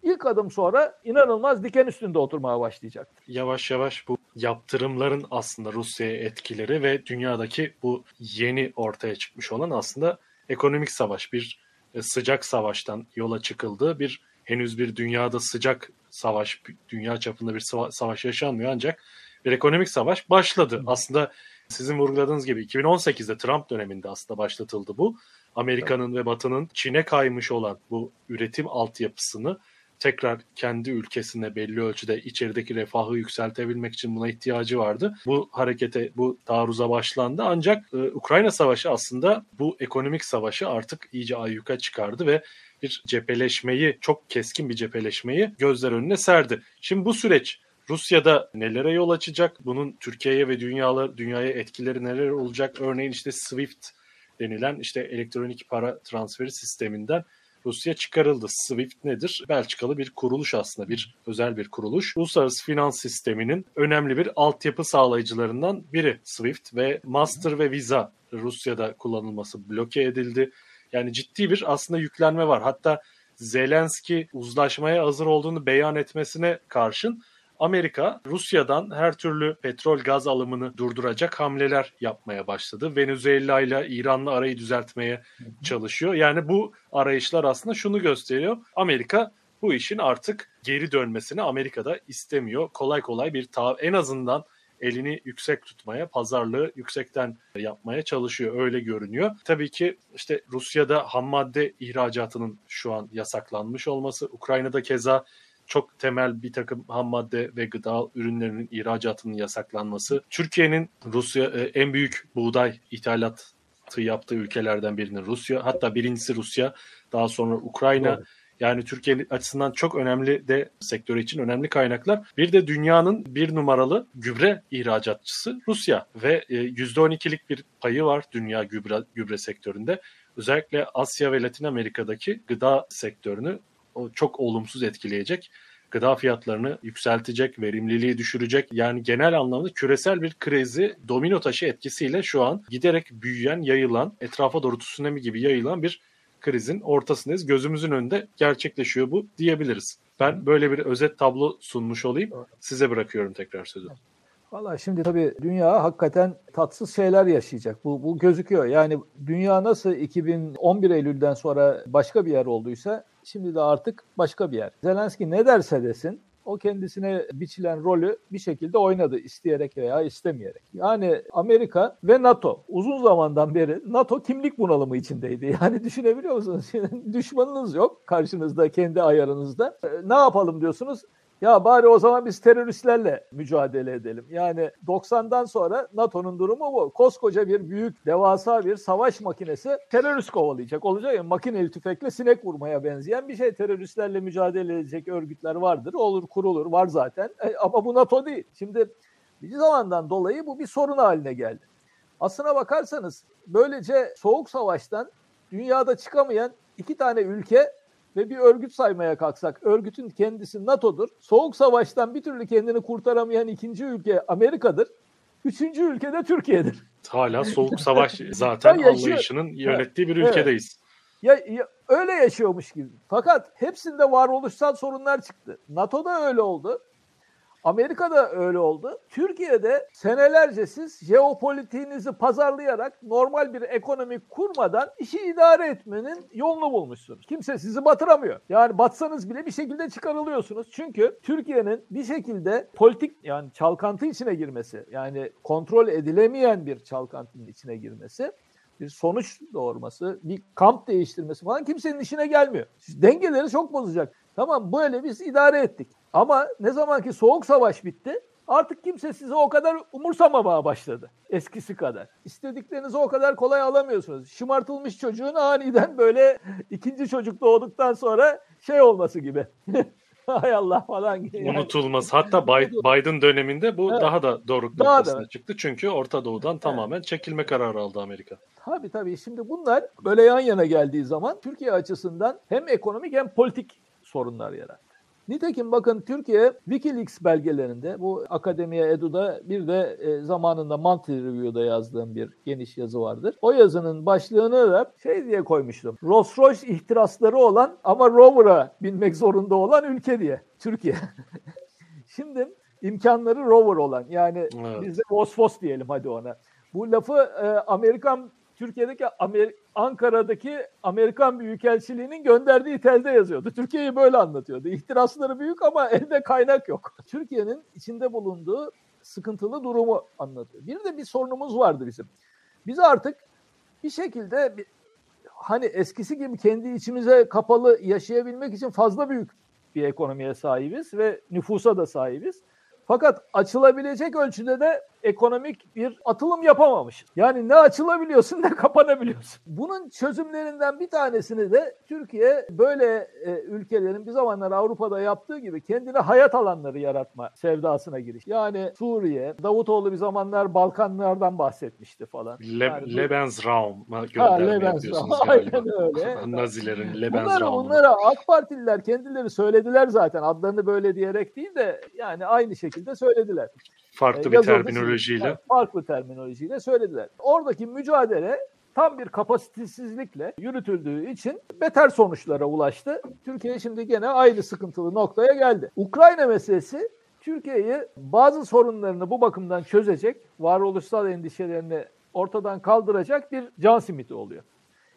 Speaker 2: ilk adım sonra inanılmaz diken üstünde oturmaya başlayacaktır.
Speaker 1: Yavaş yavaş bu yaptırımların aslında Rusya'ya etkileri ve dünyadaki bu yeni ortaya çıkmış olan aslında ekonomik savaş, bir e, sıcak savaştan yola çıkıldığı bir henüz bir dünyada sıcak savaş, dünya çapında bir savaş yaşanmıyor ancak bir ekonomik savaş başladı. Aslında sizin vurguladığınız gibi 2018'de Trump döneminde aslında başlatıldı bu. Amerika'nın ve Batı'nın Çin'e kaymış olan bu üretim altyapısını tekrar kendi ülkesine belli ölçüde içerideki refahı yükseltebilmek için buna ihtiyacı vardı. Bu harekete, bu taarruza başlandı. Ancak e, Ukrayna Savaşı aslında bu ekonomik savaşı artık iyice ayyuka çıkardı ve bir cepheleşmeyi, çok keskin bir cepheleşmeyi gözler önüne serdi. Şimdi bu süreç Rusya'da nelere yol açacak? Bunun Türkiye'ye ve dünyalar, dünyaya etkileri neler olacak? Örneğin işte SWIFT denilen işte elektronik para transferi sisteminden Rusya çıkarıldı. SWIFT nedir? Belçikalı bir kuruluş aslında, bir özel bir kuruluş. Uluslararası finans sisteminin önemli bir altyapı sağlayıcılarından biri SWIFT ve Master ve Visa Rusya'da kullanılması bloke edildi. Yani ciddi bir aslında yüklenme var. Hatta Zelenski uzlaşmaya hazır olduğunu beyan etmesine karşın Amerika Rusya'dan her türlü petrol gaz alımını durduracak hamleler yapmaya başladı. Venezuela ile İran'la arayı düzeltmeye çalışıyor. Yani bu arayışlar aslında şunu gösteriyor. Amerika bu işin artık geri dönmesini Amerika'da istemiyor. Kolay kolay bir ta en azından elini yüksek tutmaya, pazarlığı yüksekten yapmaya çalışıyor. Öyle görünüyor. Tabii ki işte Rusya'da ham madde ihracatının şu an yasaklanmış olması, Ukrayna'da keza çok temel bir takım ham madde ve gıda ürünlerinin ihracatının yasaklanması, Türkiye'nin Rusya e, en büyük buğday ithalatı yaptığı ülkelerden birinin Rusya, hatta birincisi Rusya, daha sonra Ukrayna. Evet. Yani Türkiye açısından çok önemli de sektörü için önemli kaynaklar. Bir de dünyanın bir numaralı gübre ihracatçısı Rusya ve %12'lik e, bir payı var dünya gübre, gübre sektöründe. Özellikle Asya ve Latin Amerika'daki gıda sektörünü o çok olumsuz etkileyecek. Gıda fiyatlarını yükseltecek, verimliliği düşürecek. Yani genel anlamda küresel bir krizi domino taşı etkisiyle şu an giderek büyüyen, yayılan, etrafa doğru tsunami gibi yayılan bir krizin ortasındayız. Gözümüzün önünde gerçekleşiyor bu diyebiliriz. Ben böyle bir özet tablo sunmuş olayım. Size bırakıyorum tekrar sözü.
Speaker 2: Valla şimdi tabii dünya hakikaten tatsız şeyler yaşayacak. Bu, bu gözüküyor. Yani dünya nasıl 2011 Eylül'den sonra başka bir yer olduysa şimdi de artık başka bir yer. Zelenski ne derse desin o kendisine biçilen rolü bir şekilde oynadı isteyerek veya istemeyerek. Yani Amerika ve NATO uzun zamandan beri NATO kimlik bunalımı içindeydi. <laughs> Yani düşünebiliyor musunuz? <laughs> Düşmanınız yok karşınızda kendi ayarınızda. E, ne yapalım diyorsunuz? Ya bari o zaman biz teröristlerle mücadele edelim. Yani 90'dan sonra NATO'nun durumu bu. Koskoca bir büyük, devasa bir savaş makinesi terörist kovalayacak. Olacak ya makineli tüfekle sinek vurmaya benzeyen bir şey. Teröristlerle mücadele edecek örgütler vardır. Olur kurulur, var zaten. E, ama bu NATO değil. Şimdi bir zamandan dolayı bu bir sorun haline geldi. Aslına bakarsanız böylece soğuk savaştan dünyada çıkamayan iki tane ülke ve bir örgüt saymaya kalksak örgütün kendisi NATO'dur. Soğuk savaştan bir türlü kendini kurtaramayan ikinci ülke Amerika'dır. Üçüncü ülke de Türkiye'dir.
Speaker 1: Hala soğuk savaş zaten <laughs> anlayışının yönettiği bir ülkedeyiz.
Speaker 2: Ya, ya öyle yaşıyormuş gibi. Fakat hepsinde varoluşsal sorunlar çıktı. NATO'da öyle oldu. Amerika'da öyle oldu. Türkiye'de senelerce siz jeopolitiğinizi pazarlayarak normal bir ekonomi kurmadan işi idare etmenin yolunu bulmuşsunuz. Kimse sizi batıramıyor. Yani batsanız bile bir şekilde çıkarılıyorsunuz. Çünkü Türkiye'nin bir şekilde politik yani çalkantı içine girmesi, yani kontrol edilemeyen bir çalkantının içine girmesi bir sonuç doğurması, bir kamp değiştirmesi falan kimsenin işine gelmiyor. Dengeleri çok bozacak. Tamam böyle biz idare ettik. Ama ne zaman ki soğuk savaş bitti artık kimse sizi o kadar umursamamaya başladı. Eskisi kadar. İstediklerinizi o kadar kolay alamıyorsunuz. Şımartılmış çocuğun aniden böyle ikinci çocuk doğduktan sonra şey olması gibi. <laughs> Hay Allah falan gibi.
Speaker 1: Yani. Unutulmaz. Hatta <laughs> Biden döneminde bu evet. daha da doğru noktasına çıktı. Çünkü Orta Doğu'dan evet. tamamen çekilme kararı aldı Amerika.
Speaker 2: Tabii tabii. Şimdi bunlar böyle yan yana geldiği zaman Türkiye açısından hem ekonomik hem politik sorunlar yarattı. Nitekim bakın Türkiye Wikileaks belgelerinde bu Akademiye Edu'da bir de e, zamanında Monthly Review'da yazdığım bir geniş yazı vardır. O yazının başlığını da şey diye koymuştum. Rolls Royce ihtirasları olan ama Rover'a binmek zorunda olan ülke diye. Türkiye. <laughs> Şimdi imkanları rover olan yani evet. biz de Vosvos diyelim hadi ona. Bu lafı e, Amerikan Türkiye'deki Amer Ankara'daki Amerikan Büyükelçiliği'nin gönderdiği telde yazıyordu. Türkiye'yi böyle anlatıyordu. İhtirasları büyük ama <laughs> elde kaynak yok. Türkiye'nin içinde bulunduğu sıkıntılı durumu anlatıyor. Bir de bir sorunumuz vardı bizim. Biz artık bir şekilde bir, hani eskisi gibi kendi içimize kapalı yaşayabilmek için fazla büyük bir ekonomiye sahibiz ve nüfusa da sahibiz. Fakat açılabilecek ölçüde de ekonomik bir atılım yapamamış. Yani ne açılabiliyorsun ne kapanabiliyorsun. Bunun çözümlerinden bir tanesini de Türkiye böyle e, ülkelerin bir zamanlar Avrupa'da yaptığı gibi kendine hayat alanları yaratma sevdasına giriş. Yani Suriye, Davutoğlu bir zamanlar Balkanlardan bahsetmişti falan.
Speaker 1: Le
Speaker 2: yani
Speaker 1: gönderme yapıyorsunuz <laughs> galiba. Aynen öyle. <laughs> Nazilerin Lebensraum'u.
Speaker 2: Bunları, bunları AK Partililer kendileri söylediler zaten. Adlarını böyle diyerek değil de yani aynı şekilde söylediler.
Speaker 1: Farklı bir terminolojiyle.
Speaker 2: Farklı terminolojiyle söylediler. Oradaki mücadele tam bir kapasitesizlikle yürütüldüğü için beter sonuçlara ulaştı. Türkiye şimdi gene aynı sıkıntılı noktaya geldi. Ukrayna meselesi Türkiye'yi bazı sorunlarını bu bakımdan çözecek, varoluşsal endişelerini ortadan kaldıracak bir can simiti oluyor.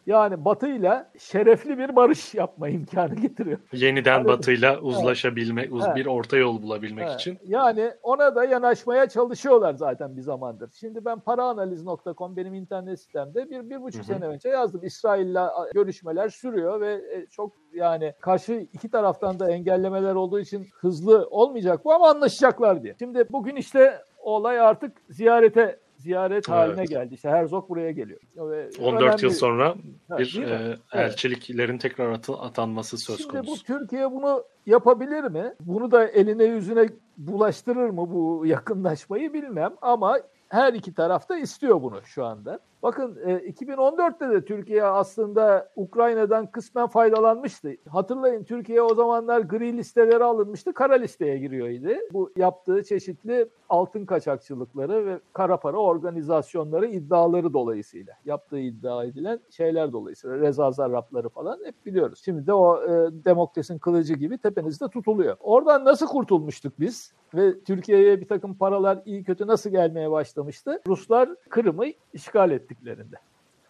Speaker 2: Yani Batı'yla şerefli bir barış yapma imkanı getiriyor.
Speaker 1: Yeniden yani, Batı'yla uzlaşabilmek, evet. bir orta yol bulabilmek evet. için.
Speaker 2: Yani ona da yanaşmaya çalışıyorlar zaten bir zamandır. Şimdi ben paraanaliz.com benim internet sitemde bir, bir buçuk Hı-hı. sene önce yazdım. İsrail'le görüşmeler sürüyor ve e, çok yani karşı iki taraftan da engellemeler olduğu için hızlı olmayacak bu ama anlaşacaklar diye. Şimdi bugün işte olay artık ziyarete ziyaret haline evet. geldi. İşte Herzog buraya geliyor.
Speaker 1: Ve 14 önemli... yıl sonra bir e, elçiliklerin tekrar atı, atanması söz
Speaker 2: Şimdi
Speaker 1: konusu.
Speaker 2: Şimdi bu Türkiye bunu yapabilir mi? Bunu da eline yüzüne bulaştırır mı bu <laughs> yakınlaşmayı bilmem ama her iki taraf da istiyor bunu şu anda. Bakın 2014'te e, de Türkiye aslında Ukrayna'dan kısmen faydalanmıştı. Hatırlayın Türkiye o zamanlar gri listelere alınmıştı, kara listeye giriyordu. Bu yaptığı çeşitli altın kaçakçılıkları ve kara para organizasyonları iddiaları dolayısıyla. Yaptığı iddia edilen şeyler dolayısıyla. Reza Zarrabları falan hep biliyoruz. Şimdi de o e, demokrasinin kılıcı gibi tepenizde tutuluyor. Oradan nasıl kurtulmuştuk biz? Ve Türkiye'ye bir takım paralar iyi kötü nasıl gelmeye başlamıştı? Ruslar Kırım'ı işgal ettiklerinde.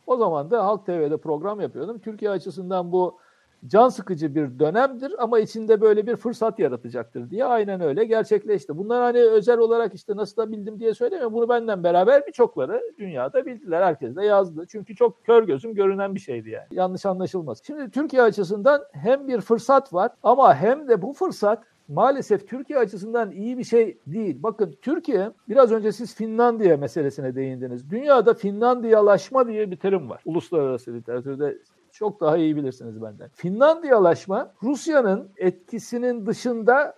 Speaker 2: O zaman da Halk TV'de program yapıyordum. Türkiye açısından bu can sıkıcı bir dönemdir ama içinde böyle bir fırsat yaratacaktır diye aynen öyle gerçekleşti. Bunlar hani özel olarak işte nasıl da bildim diye söylemiyorum. Bunu benden beraber birçokları dünyada bildiler. Herkes de yazdı. Çünkü çok kör gözüm görünen bir şeydi yani. Yanlış anlaşılmasın. Şimdi Türkiye açısından hem bir fırsat var ama hem de bu fırsat maalesef Türkiye açısından iyi bir şey değil. Bakın Türkiye biraz önce siz Finlandiya meselesine değindiniz. Dünyada Finlandiyalaşma diye bir terim var. Uluslararası literatürde çok daha iyi bilirsiniz benden. Finlandiyalaşma Rusya'nın etkisinin dışında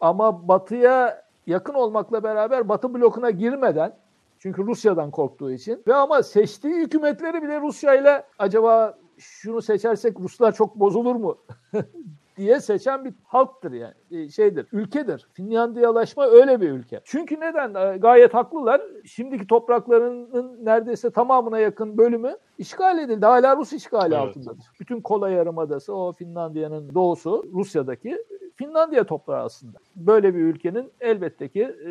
Speaker 2: ama batıya yakın olmakla beraber batı blokuna girmeden çünkü Rusya'dan korktuğu için ve ama seçtiği hükümetleri bile Rusya ile acaba şunu seçersek Ruslar çok bozulur mu <laughs> diye seçen bir halktır yani e, şeydir, ülkedir. Finlandiyalaşma öyle bir ülke. Çünkü neden? E, gayet haklılar. Şimdiki topraklarının neredeyse tamamına yakın bölümü işgal edildi. Hala Rus işgali evet. altındadır. Bütün Kola Yarımadası, o Finlandiya'nın doğusu, Rusya'daki Finlandiya toprağı aslında. Böyle bir ülkenin elbette ki e,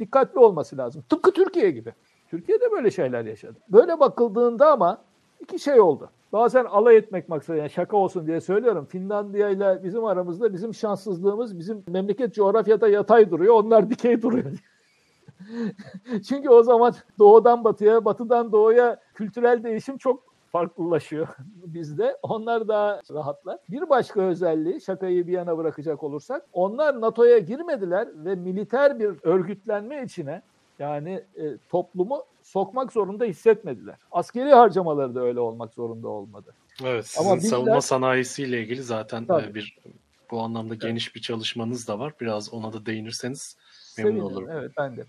Speaker 2: dikkatli olması lazım. Tıpkı Türkiye gibi. Türkiye de böyle şeyler yaşadı. Böyle bakıldığında ama iki şey oldu bazen alay etmek maksadıyla yani şaka olsun diye söylüyorum. Finlandiya ile bizim aramızda bizim şanssızlığımız bizim memleket coğrafyada yatay duruyor. Onlar dikey duruyor. <laughs> Çünkü o zaman doğudan batıya, batıdan doğuya kültürel değişim çok farklılaşıyor <laughs> bizde. Onlar daha rahatlar. Bir başka özelliği şakayı bir yana bırakacak olursak onlar NATO'ya girmediler ve militer bir örgütlenme içine yani e, toplumu sokmak zorunda hissetmediler. Askeri harcamaları da öyle olmak zorunda olmadı.
Speaker 1: Evet, sizin Ama bizler, savunma sanayisiyle ilgili zaten e, tabii. bir bu anlamda evet. geniş bir çalışmanız da var. Biraz ona da değinirseniz memnun Sevinirim, olurum.
Speaker 2: Evet, ben de.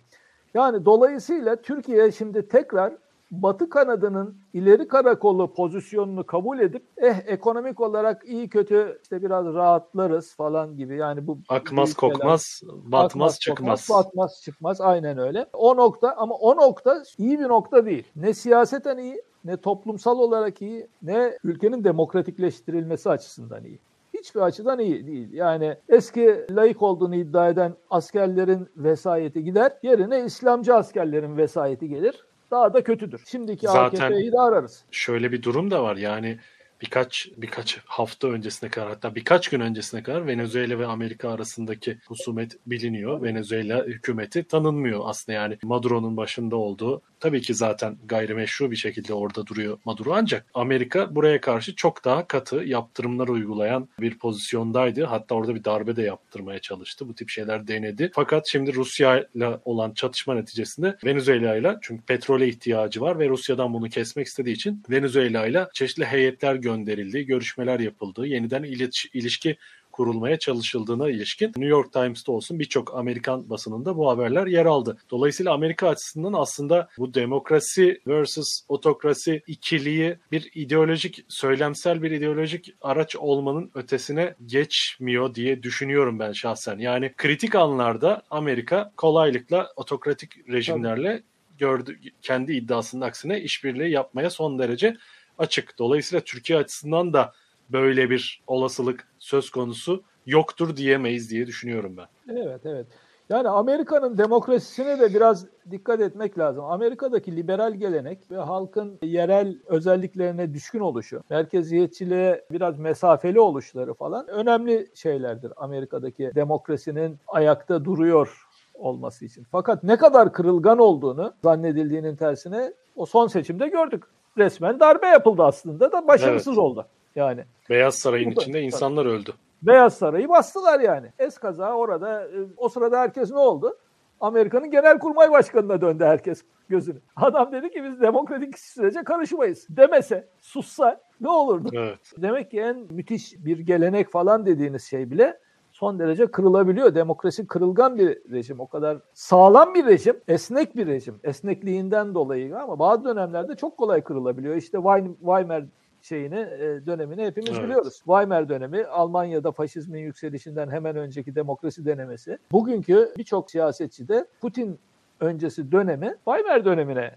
Speaker 2: Yani dolayısıyla Türkiye şimdi tekrar Batı kanadının ileri karakolu pozisyonunu kabul edip eh ekonomik olarak iyi kötü işte biraz rahatlarız falan gibi. Yani bu
Speaker 1: akmaz kokmaz batmaz akmaz, çıkmaz.
Speaker 2: kokmaz, batmaz çıkmaz. Aynen öyle. O nokta ama o nokta iyi bir nokta değil. Ne siyaseten iyi ne toplumsal olarak iyi ne ülkenin demokratikleştirilmesi açısından iyi. Hiçbir açıdan iyi değil. Yani eski layık olduğunu iddia eden askerlerin vesayeti gider, yerine İslamcı askerlerin vesayeti gelir daha da kötüdür. Şimdiki Zaten AKP'yi de ararız.
Speaker 1: Şöyle bir durum da var yani birkaç birkaç hafta öncesine kadar hatta birkaç gün öncesine kadar Venezuela ve Amerika arasındaki husumet biliniyor. Venezuela hükümeti tanınmıyor aslında yani Maduro'nun başında olduğu tabii ki zaten gayrimeşru bir şekilde orada duruyor Maduro ancak Amerika buraya karşı çok daha katı yaptırımlar uygulayan bir pozisyondaydı. Hatta orada bir darbe de yaptırmaya çalıştı. Bu tip şeyler denedi. Fakat şimdi Rusya ile olan çatışma neticesinde Venezuela ile çünkü petrole ihtiyacı var ve Rusya'dan bunu kesmek istediği için Venezuela ile çeşitli heyetler gönderildi, görüşmeler yapıldı, yeniden iliş, ilişki kurulmaya çalışıldığına ilişkin New York Times'ta olsun birçok Amerikan basınında bu haberler yer aldı. Dolayısıyla Amerika açısından aslında bu demokrasi versus otokrasi ikiliği bir ideolojik, söylemsel bir ideolojik araç olmanın ötesine geçmiyor diye düşünüyorum ben şahsen. Yani kritik anlarda Amerika kolaylıkla otokratik rejimlerle gördü kendi iddiasının aksine işbirliği yapmaya son derece açık. Dolayısıyla Türkiye açısından da böyle bir olasılık söz konusu yoktur diyemeyiz diye düşünüyorum ben.
Speaker 2: Evet, evet. Yani Amerika'nın demokrasisine de biraz dikkat etmek lazım. Amerika'daki liberal gelenek ve halkın yerel özelliklerine düşkün oluşu, merkeziyetçiliğe biraz mesafeli oluşları falan önemli şeylerdir Amerika'daki demokrasinin ayakta duruyor olması için. Fakat ne kadar kırılgan olduğunu zannedildiğinin tersine o son seçimde gördük. Resmen darbe yapıldı aslında da başarısız evet. oldu. Yani
Speaker 1: Beyaz Saray'ın Burada, içinde insanlar öldü.
Speaker 2: Beyaz Saray'ı bastılar yani. Eskaza orada e, o sırada herkes ne oldu? Amerika'nın genel kurmay başkanına döndü herkes gözünü. Adam dedi ki biz demokratik sürece karışmayız. Demese, sussa ne olurdu?
Speaker 1: Evet.
Speaker 2: Demek ki en müthiş bir gelenek falan dediğiniz şey bile son derece kırılabiliyor. Demokrasi kırılgan bir rejim. O kadar sağlam bir rejim, esnek bir rejim. Esnekliğinden dolayı ama bazı dönemlerde çok kolay kırılabiliyor. İşte Weimar şeyini e, dönemini hepimiz evet. biliyoruz. Weimar dönemi Almanya'da faşizmin yükselişinden hemen önceki demokrasi denemesi. Bugünkü birçok siyasetçi de Putin öncesi dönemi Weimar dönemine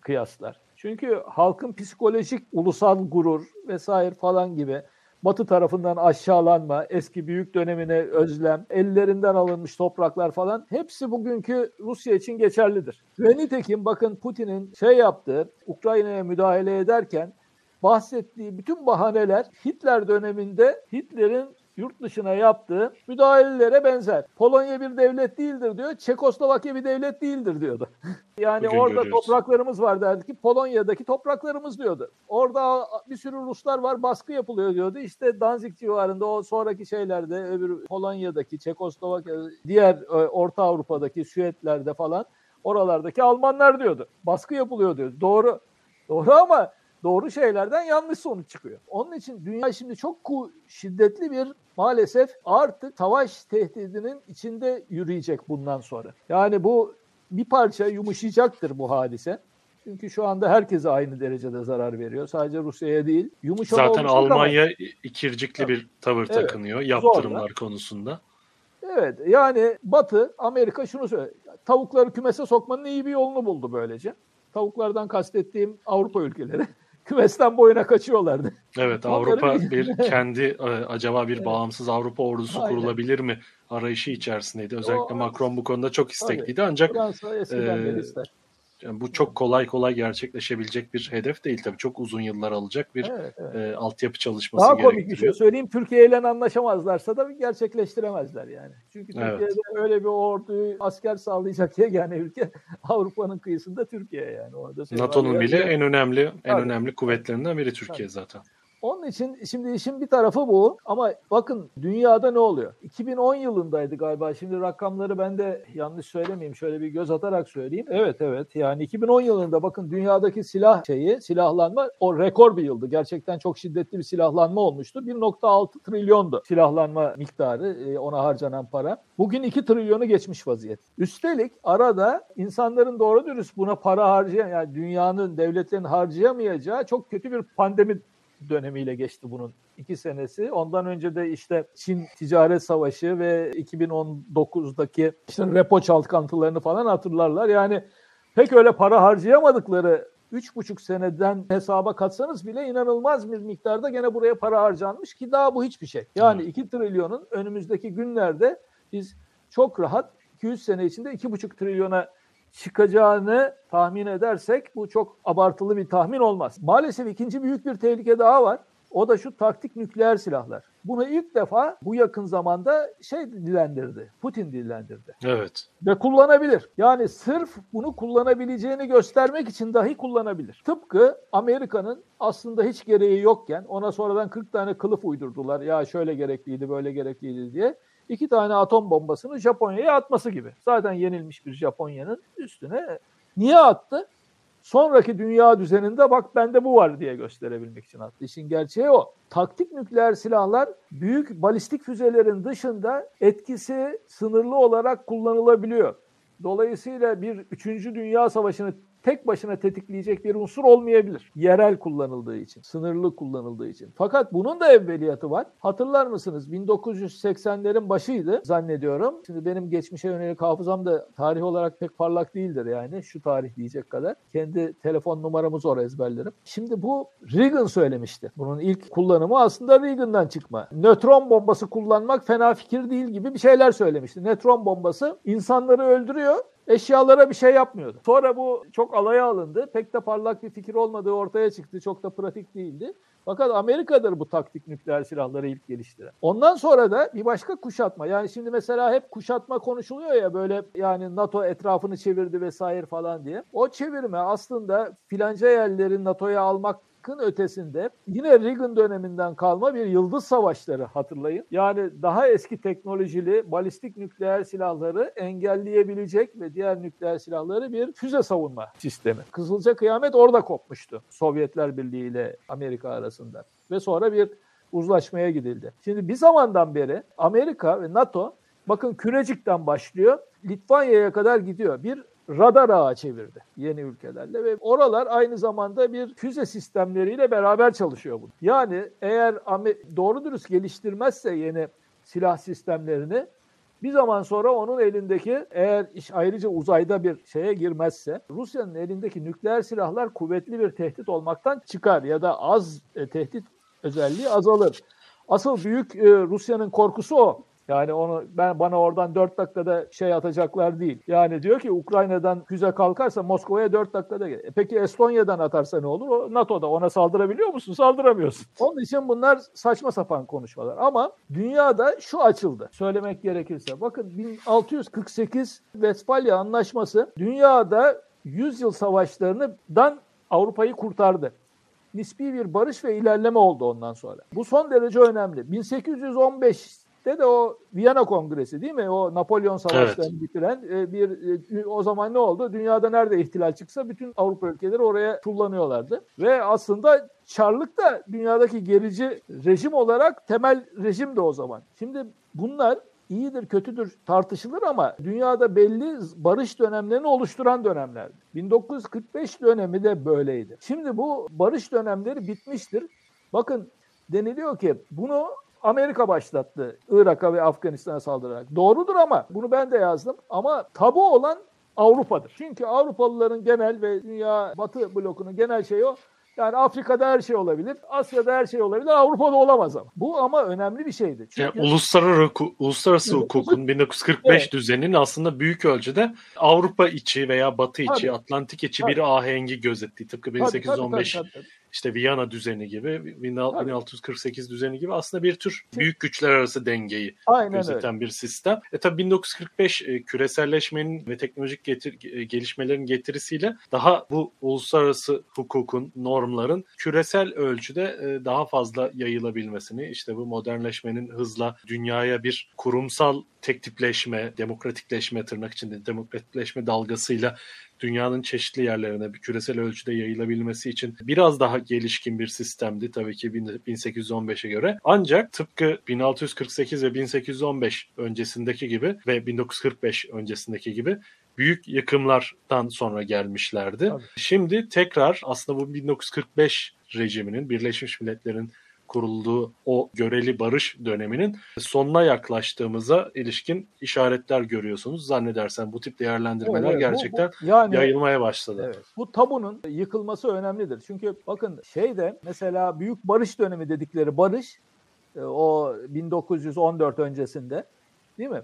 Speaker 2: kıyaslar. Çünkü halkın psikolojik ulusal gurur vesaire falan gibi Batı tarafından aşağılanma, eski büyük dönemine özlem, ellerinden alınmış topraklar falan hepsi bugünkü Rusya için geçerlidir. Ve nitekim bakın Putin'in şey yaptığı, Ukrayna'ya müdahale ederken bahsettiği bütün bahaneler Hitler döneminde Hitler'in yurt dışına yaptığı müdahalelere benzer. Polonya bir devlet değildir diyor. Çekoslovakya bir devlet değildir diyordu. <laughs> yani
Speaker 1: Bugün
Speaker 2: orada
Speaker 1: görüyoruz.
Speaker 2: topraklarımız var derdi ki Polonya'daki topraklarımız diyordu. Orada bir sürü Ruslar var baskı yapılıyor diyordu. İşte Danzig civarında o sonraki şeylerde öbür Polonya'daki Çekoslovakya diğer e, Orta Avrupa'daki Süetlerde falan oralardaki Almanlar diyordu. Baskı yapılıyor diyordu. Doğru. Doğru ama doğru şeylerden yanlış sonuç çıkıyor. Onun için dünya şimdi çok şiddetli bir maalesef artık savaş tehdidinin içinde yürüyecek bundan sonra. Yani bu bir parça yumuşayacaktır bu hadise. Çünkü şu anda herkese aynı derecede zarar veriyor. Sadece Rusya'ya değil. Yumuşama
Speaker 1: Zaten
Speaker 2: oluşacak ama-
Speaker 1: Almanya ikircikli bir tavır
Speaker 2: Evet.
Speaker 1: takınıyor yaptırımlar konusunda.
Speaker 2: Evet yani Batı, Amerika şunu söylüyor. Tavukları kümese sokmanın iyi bir yolunu buldu böylece. Tavuklardan kastettiğim Avrupa ülkeleri. Kümesten boyuna kaçıyorlardı.
Speaker 1: Evet Avrupa <laughs>
Speaker 2: bir-
Speaker 1: kendi e, acaba bir bağımsız Avrupa ordusu
Speaker 2: Aynen.
Speaker 1: kurulabilir mi arayışı içerisindeydi. Özellikle
Speaker 2: O-
Speaker 1: Macron bu konuda çok istekliydi ancak
Speaker 2: Fransa eskiden
Speaker 1: Ee,
Speaker 2: beri ister.
Speaker 1: Yani bu çok kolay kolay gerçekleşebilecek bir hedef değil tabii. Çok uzun yıllar alacak bir
Speaker 2: Evet, evet.
Speaker 1: e, altyapı çalışması
Speaker 2: Daha komik bir şey söyleyeyim. Türkiye ile anlaşamazlarsa da gerçekleştiremezler yani. Çünkü
Speaker 1: Evet.
Speaker 2: Türkiye'de öyle bir orduyu asker sağlayacak <laughs> yegane ülke Avrupa'nın kıyısında Türkiye yani.
Speaker 1: NATO'nun bile en önemli en
Speaker 2: Tabii.
Speaker 1: önemli kuvvetlerinden biri Türkiye zaten.
Speaker 2: Onun için şimdi işin bir tarafı bu ama bakın dünyada ne oluyor? 2010 yılındaydı galiba. Şimdi rakamları ben de yanlış söylemeyeyim. Şöyle bir göz atarak söyleyeyim. Evet evet yani 2010 yılında bakın dünyadaki silah şeyi, silahlanma o rekor bir yıldı. Gerçekten çok şiddetli bir silahlanma olmuştu. 1.6 trilyondu silahlanma miktarı, e, ona harcanan para. Bugün 2 trilyonu geçmiş vaziyet. Üstelik arada insanların doğru dürüst buna para harcayan yani dünyanın devletlerin harcayamayacağı çok kötü bir pandemi dönemiyle geçti bunun iki senesi. Ondan önce de işte Çin ticaret savaşı ve 2019'daki işte repo çalkantılarını falan hatırlarlar. Yani pek öyle para harcayamadıkları 3,5 seneden hesaba katsanız bile inanılmaz bir miktarda gene buraya para harcanmış ki daha bu hiçbir şey. Yani 2 trilyonun önümüzdeki günlerde biz çok rahat 200 sene içinde 2,5 trilyona çıkacağını tahmin edersek bu çok abartılı bir tahmin olmaz. Maalesef ikinci büyük bir tehlike daha var. O da şu taktik nükleer silahlar. Bunu ilk defa bu yakın zamanda şey dillendirdi. Putin dillendirdi.
Speaker 1: Evet.
Speaker 2: Ve kullanabilir. Yani sırf bunu kullanabileceğini göstermek için dahi kullanabilir. Tıpkı Amerika'nın aslında hiç gereği yokken ona sonradan 40 tane kılıf uydurdular. Ya şöyle gerekliydi, böyle gerekliydi diye. İki tane atom bombasını Japonya'ya atması gibi. Zaten yenilmiş bir Japonya'nın üstüne niye attı? Sonraki dünya düzeninde bak bende bu var diye gösterebilmek için attı. İşin gerçeği o. Taktik nükleer silahlar büyük balistik füzelerin dışında etkisi sınırlı olarak kullanılabiliyor. Dolayısıyla bir 3. Dünya Savaşı'nı tek başına tetikleyecek bir unsur olmayabilir. Yerel kullanıldığı için, sınırlı kullanıldığı için. Fakat bunun da evveliyatı var. Hatırlar mısınız? 1980'lerin başıydı zannediyorum. Şimdi benim geçmişe yönelik hafızam da tarih olarak pek parlak değildir yani şu tarih diyecek kadar. Kendi telefon numaramı zor ezberlerim. Şimdi bu Reagan söylemişti. Bunun ilk kullanımı aslında Reagan'dan çıkma. Nötron bombası kullanmak fena fikir değil gibi bir şeyler söylemişti. Nötron bombası insanları öldürüyor eşyalara bir şey yapmıyordu. Sonra bu çok alaya alındı. Pek de parlak bir fikir olmadığı ortaya çıktı. Çok da pratik değildi. Fakat Amerika'dır bu taktik nükleer silahları ilk geliştiren. Ondan sonra da bir başka kuşatma. Yani şimdi mesela hep kuşatma konuşuluyor ya böyle yani NATO etrafını çevirdi vesaire falan diye. O çevirme aslında filanca yerlerin NATO'ya almak ötesinde yine Reagan döneminden kalma bir yıldız savaşları hatırlayın. Yani daha eski teknolojili balistik nükleer silahları engelleyebilecek ve diğer nükleer silahları bir füze savunma sistemi. Kızılca kıyamet orada kopmuştu Sovyetler Birliği ile Amerika arasında ve sonra bir uzlaşmaya gidildi. Şimdi bir zamandan beri Amerika ve NATO bakın Kürecik'ten başlıyor Litvanya'ya kadar gidiyor. Bir radar ağı çevirdi yeni ülkelerle ve oralar aynı zamanda bir füze sistemleriyle beraber çalışıyor bu. Yani eğer doğru dürüst geliştirmezse yeni silah sistemlerini bir zaman sonra onun elindeki eğer iş ayrıca uzayda bir şeye girmezse Rusya'nın elindeki nükleer silahlar kuvvetli bir tehdit olmaktan çıkar ya da az e, tehdit özelliği azalır. Asıl büyük e, Rusya'nın korkusu o. Yani onu ben bana oradan 4 dakikada şey atacaklar değil. Yani diyor ki Ukrayna'dan füze kalkarsa Moskova'ya 4 dakikada gelir. E peki Estonya'dan atarsa ne olur? O NATO'da ona saldırabiliyor musun? Saldıramıyorsun. Onun için bunlar saçma sapan konuşmalar. Ama dünyada şu açıldı. Söylemek gerekirse. Bakın 1648 Westfalia Anlaşması dünyada 100 yıl savaşlarından Avrupa'yı kurtardı nispi bir barış ve ilerleme oldu ondan sonra. Bu son derece önemli. 1815'te de o Viyana Kongresi değil mi? O Napolyon savaşlarını evet. bitiren e, bir e, o zaman ne oldu? Dünyada nerede ihtilal çıksa bütün Avrupa ülkeleri oraya kullanıyorlardı. Ve aslında Çarlık da dünyadaki gerici rejim olarak temel rejim de o zaman. Şimdi bunlar iyidir kötüdür tartışılır ama dünyada belli barış dönemlerini oluşturan dönemlerdi. 1945 dönemi de böyleydi. Şimdi bu barış dönemleri bitmiştir. Bakın deniliyor ki bunu Amerika başlattı Irak'a ve Afganistan'a saldırarak. Doğrudur ama bunu ben de yazdım. Ama tabu olan Avrupa'dır. Çünkü Avrupalıların genel ve dünya batı blokunun genel şeyi o yani Afrika'da her şey olabilir, Asya'da her şey olabilir, Avrupa'da olamaz ama. Bu ama önemli bir şeydi.
Speaker 1: Çünkü... Yani uluslararası, uluslararası hukukun <laughs> 1945 evet. düzeninin aslında büyük ölçüde Avrupa içi veya Batı içi, tabii. Atlantik içi tabii. bir ahengi gözettiği. Tıpkı 1815 tabii, tabii, tabii, tabii işte Viyana düzeni gibi, 1648 düzeni gibi aslında bir tür büyük güçler arası dengeyi Aynen gözeten öyle. bir sistem. E tabi 1945 e, küreselleşmenin ve teknolojik getir, e, gelişmelerin getirisiyle daha bu uluslararası hukukun, normların küresel ölçüde e, daha fazla yayılabilmesini, işte bu modernleşmenin hızla dünyaya bir kurumsal tek tipleşme, demokratikleşme tırnak içinde demokratikleşme dalgasıyla dünyanın çeşitli yerlerine bir küresel ölçüde yayılabilmesi için biraz daha gelişkin bir sistemdi tabii ki 1815'e göre. Ancak tıpkı 1648 ve 1815 öncesindeki gibi ve 1945 öncesindeki gibi büyük yıkımlardan sonra gelmişlerdi. Tabii. Şimdi tekrar aslında bu 1945 rejiminin Birleşmiş Milletler'in kurulduğu o göreli barış döneminin sonuna yaklaştığımıza ilişkin işaretler görüyorsunuz. Zannedersen bu tip değerlendirmeler evet, gerçekten bu, bu, yani, yayılmaya başladı. Evet.
Speaker 2: Bu tabunun yıkılması önemlidir. Çünkü bakın şeyde mesela büyük barış dönemi dedikleri barış e, o 1914 öncesinde değil mi?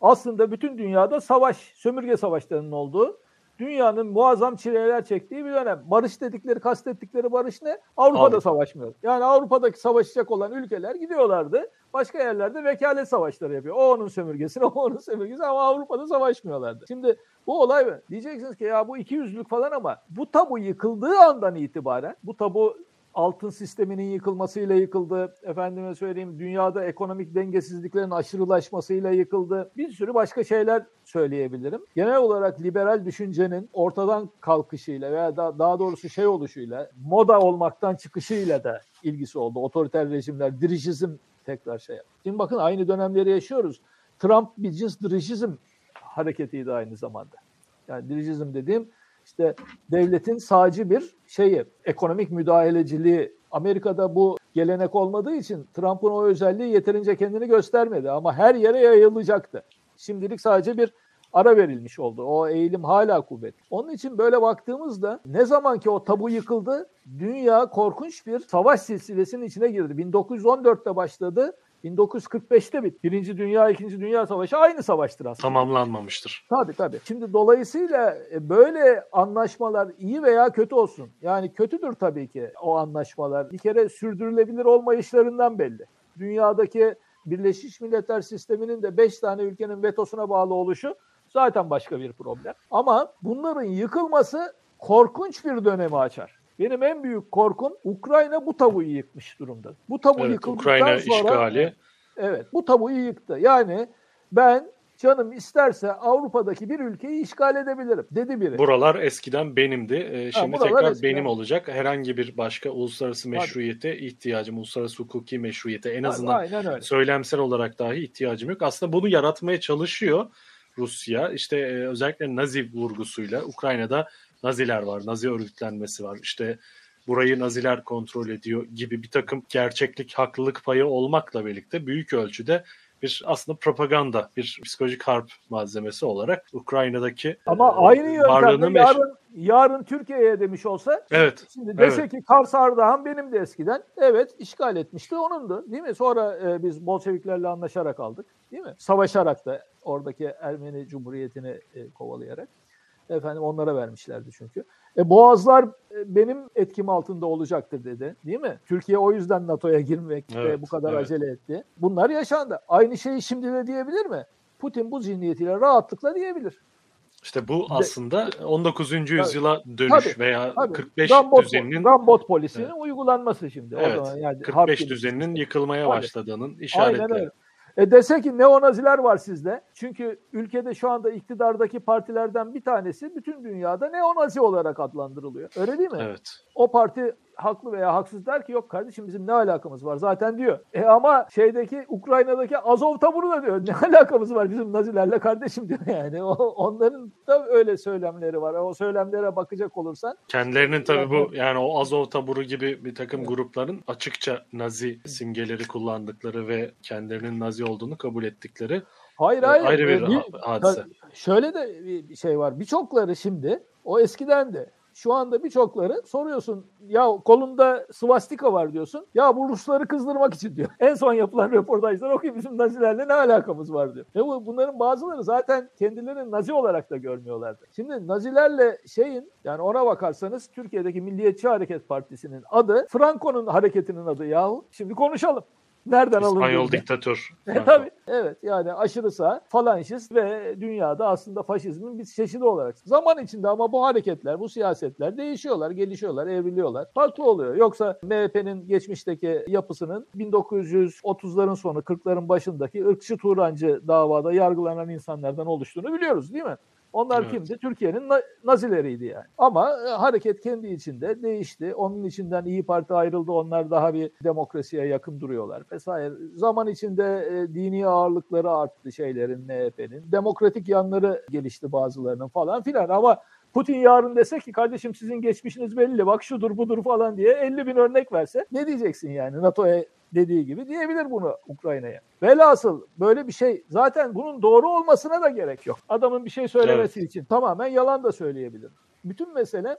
Speaker 2: Aslında bütün dünyada savaş, sömürge savaşlarının olduğu dünyanın muazzam çileler çektiği bir dönem. Barış dedikleri, kastettikleri barış ne? Avrupa'da Avrupa. savaşmıyor. Yani Avrupa'daki savaşacak olan ülkeler gidiyorlardı. Başka yerlerde vekalet savaşları yapıyor. O onun sömürgesi, <laughs> o onun sömürgesi ama Avrupa'da savaşmıyorlardı. Şimdi bu olay mı? Diyeceksiniz ki ya bu iki yüzlük falan ama bu tabu yıkıldığı andan itibaren bu tabu altın sisteminin yıkılmasıyla yıkıldı. Efendime söyleyeyim dünyada ekonomik dengesizliklerin aşırılaşmasıyla yıkıldı. Bir sürü başka şeyler söyleyebilirim. Genel olarak liberal düşüncenin ortadan kalkışıyla veya da, daha doğrusu şey oluşuyla, moda olmaktan çıkışıyla da ilgisi oldu. Otoriter rejimler, dirijizm tekrar şey yaptı. Şimdi bakın aynı dönemleri yaşıyoruz. Trump bir cins dirijizm hareketiydi aynı zamanda. Yani dirijizm dediğim işte devletin sağcı bir şeyi, ekonomik müdahaleciliği. Amerika'da bu gelenek olmadığı için Trump'ın o özelliği yeterince kendini göstermedi ama her yere yayılacaktı. Şimdilik sadece bir ara verilmiş oldu. O eğilim hala kuvvet. Onun için böyle baktığımızda ne zaman ki o tabu yıkıldı, dünya korkunç bir savaş silsilesinin içine girdi. 1914'te başladı. 1945'te bit. Birinci Dünya, İkinci Dünya Savaşı aynı savaştır aslında.
Speaker 1: Tamamlanmamıştır.
Speaker 2: Tabii tabii. Şimdi dolayısıyla e, böyle anlaşmalar iyi veya kötü olsun. Yani kötüdür tabii ki o anlaşmalar. Bir kere sürdürülebilir olmayışlarından belli. Dünyadaki Birleşmiş Milletler sisteminin de 5 tane ülkenin vetosuna bağlı oluşu zaten başka bir problem. Ama bunların yıkılması korkunç bir dönemi açar. Benim en büyük korkum Ukrayna bu tabuyu yıkmış durumda. Bu tabu evet, yıkıldıktan Ukrayna sonra işgali. Evet, bu tabuyu yıktı. Yani ben canım isterse Avrupa'daki bir ülkeyi işgal edebilirim dedi biri.
Speaker 1: Buralar eskiden benimdi. Ee, şimdi ha, tekrar eskiden. benim olacak. Herhangi bir başka uluslararası meşruiyete Tabii. ihtiyacım, uluslararası hukuki meşruiyete en azından söylemsel olarak dahi ihtiyacım yok. Aslında bunu yaratmaya çalışıyor Rusya. İşte e, özellikle Nazi vurgusuyla Ukrayna'da Naziler var, Nazi örgütlenmesi var. İşte burayı Naziler kontrol ediyor gibi bir takım gerçeklik, haklılık payı olmakla birlikte büyük ölçüde bir aslında propaganda, bir psikolojik harp malzemesi olarak Ukrayna'daki
Speaker 2: Ama e, aynı yöntemde yarın, yarın Türkiye'ye demiş olsa
Speaker 1: evet,
Speaker 2: şimdi dese evet. ki Kars Ardahan benim de eskiden evet işgal etmişti onundu değil mi? Sonra e, biz Bolşeviklerle anlaşarak aldık. değil mi? Savaşarak da oradaki Ermeni Cumhuriyeti'ni e, kovalayarak. Efendim onlara vermişlerdi çünkü. E, Boğazlar e, benim etkim altında olacaktır dedi. Değil mi? Türkiye o yüzden NATO'ya girmek evet, ve bu kadar evet. acele etti. Bunlar yaşandı. Aynı şeyi şimdi de diyebilir mi? Putin bu zihniyetiyle rahatlıkla diyebilir.
Speaker 1: İşte bu aslında 19. yüzyıla dönüş tabii, veya tabii. 45
Speaker 2: Gambot,
Speaker 1: düzeninin
Speaker 2: Gambot polisinin evet. uygulanması şimdi.
Speaker 1: Evet. O zaman yani 45 düzeninin yıkılmaya tabii. başladığının işaretleri. Aynen öyle.
Speaker 2: E dese ki neonaziler var sizde. Çünkü ülkede şu anda iktidardaki partilerden bir tanesi bütün dünyada neonazi olarak adlandırılıyor. Öyle değil mi?
Speaker 1: Evet.
Speaker 2: O parti haklı veya haksız der ki yok kardeşim bizim ne alakamız var zaten diyor. E ama şeydeki Ukrayna'daki Azov taburu da diyor ne <laughs> alakamız var bizim Nazilerle kardeşim <laughs> diyor yani. O, onların da öyle söylemleri var. O söylemlere bakacak olursan.
Speaker 1: Kendilerinin tabii bu yani o Azov taburu gibi bir takım grupların açıkça Nazi simgeleri kullandıkları ve kendilerinin Nazi olduğunu kabul ettikleri
Speaker 2: Hayır hayır.
Speaker 1: Ayrı bir, bir hadise.
Speaker 2: Şöyle de bir şey var. Birçokları şimdi o eskiden de şu anda birçokları soruyorsun ya kolunda svastika var diyorsun. Ya bu Rusları kızdırmak için diyor. <laughs> En son yapılan röportajlar okuyun bizim Nazilerle ne alakamız var diyor. Ve bu, bunların bazıları zaten kendilerini Nazi olarak da görmüyorlardı. Şimdi Nazilerle şeyin yani ona bakarsanız Türkiye'deki Milliyetçi Hareket Partisi'nin adı Franco'nun hareketinin adı yahu. Şimdi konuşalım. Nereden alındı?
Speaker 1: İspanyol diktatör. <laughs>
Speaker 2: E, tabii. Evet yani aşırı sağ, falanşist ve dünyada aslında faşizmin bir çeşidi olarak. Zaman içinde ama bu hareketler, bu siyasetler değişiyorlar, gelişiyorlar, evriliyorlar. Farklı oluyor. Yoksa MHP'nin geçmişteki yapısının 1930'ların sonu, 40'ların başındaki ırkçı Turancı davada yargılanan insanlardan oluştuğunu biliyoruz değil mi? Onlar evet. kimdi? Türkiye'nin Nazileriydi yani. Ama e, hareket kendi içinde değişti. Onun içinden İyi Parti ayrıldı. Onlar daha bir demokrasiye yakın duruyorlar vesaire. Zaman içinde e, dini ağırlıkları arttı şeylerin, MHP'nin. Demokratik yanları gelişti bazılarının falan filan ama Putin yarın dese ki kardeşim sizin geçmişiniz belli bak şudur budur falan diye 50 bin örnek verse ne diyeceksin yani NATO'ya dediği gibi diyebilir bunu Ukrayna'ya. Velhasıl böyle bir şey zaten bunun doğru olmasına da gerek yok. Adamın bir şey söylemesi evet. için tamamen yalan da söyleyebilir. Bütün mesele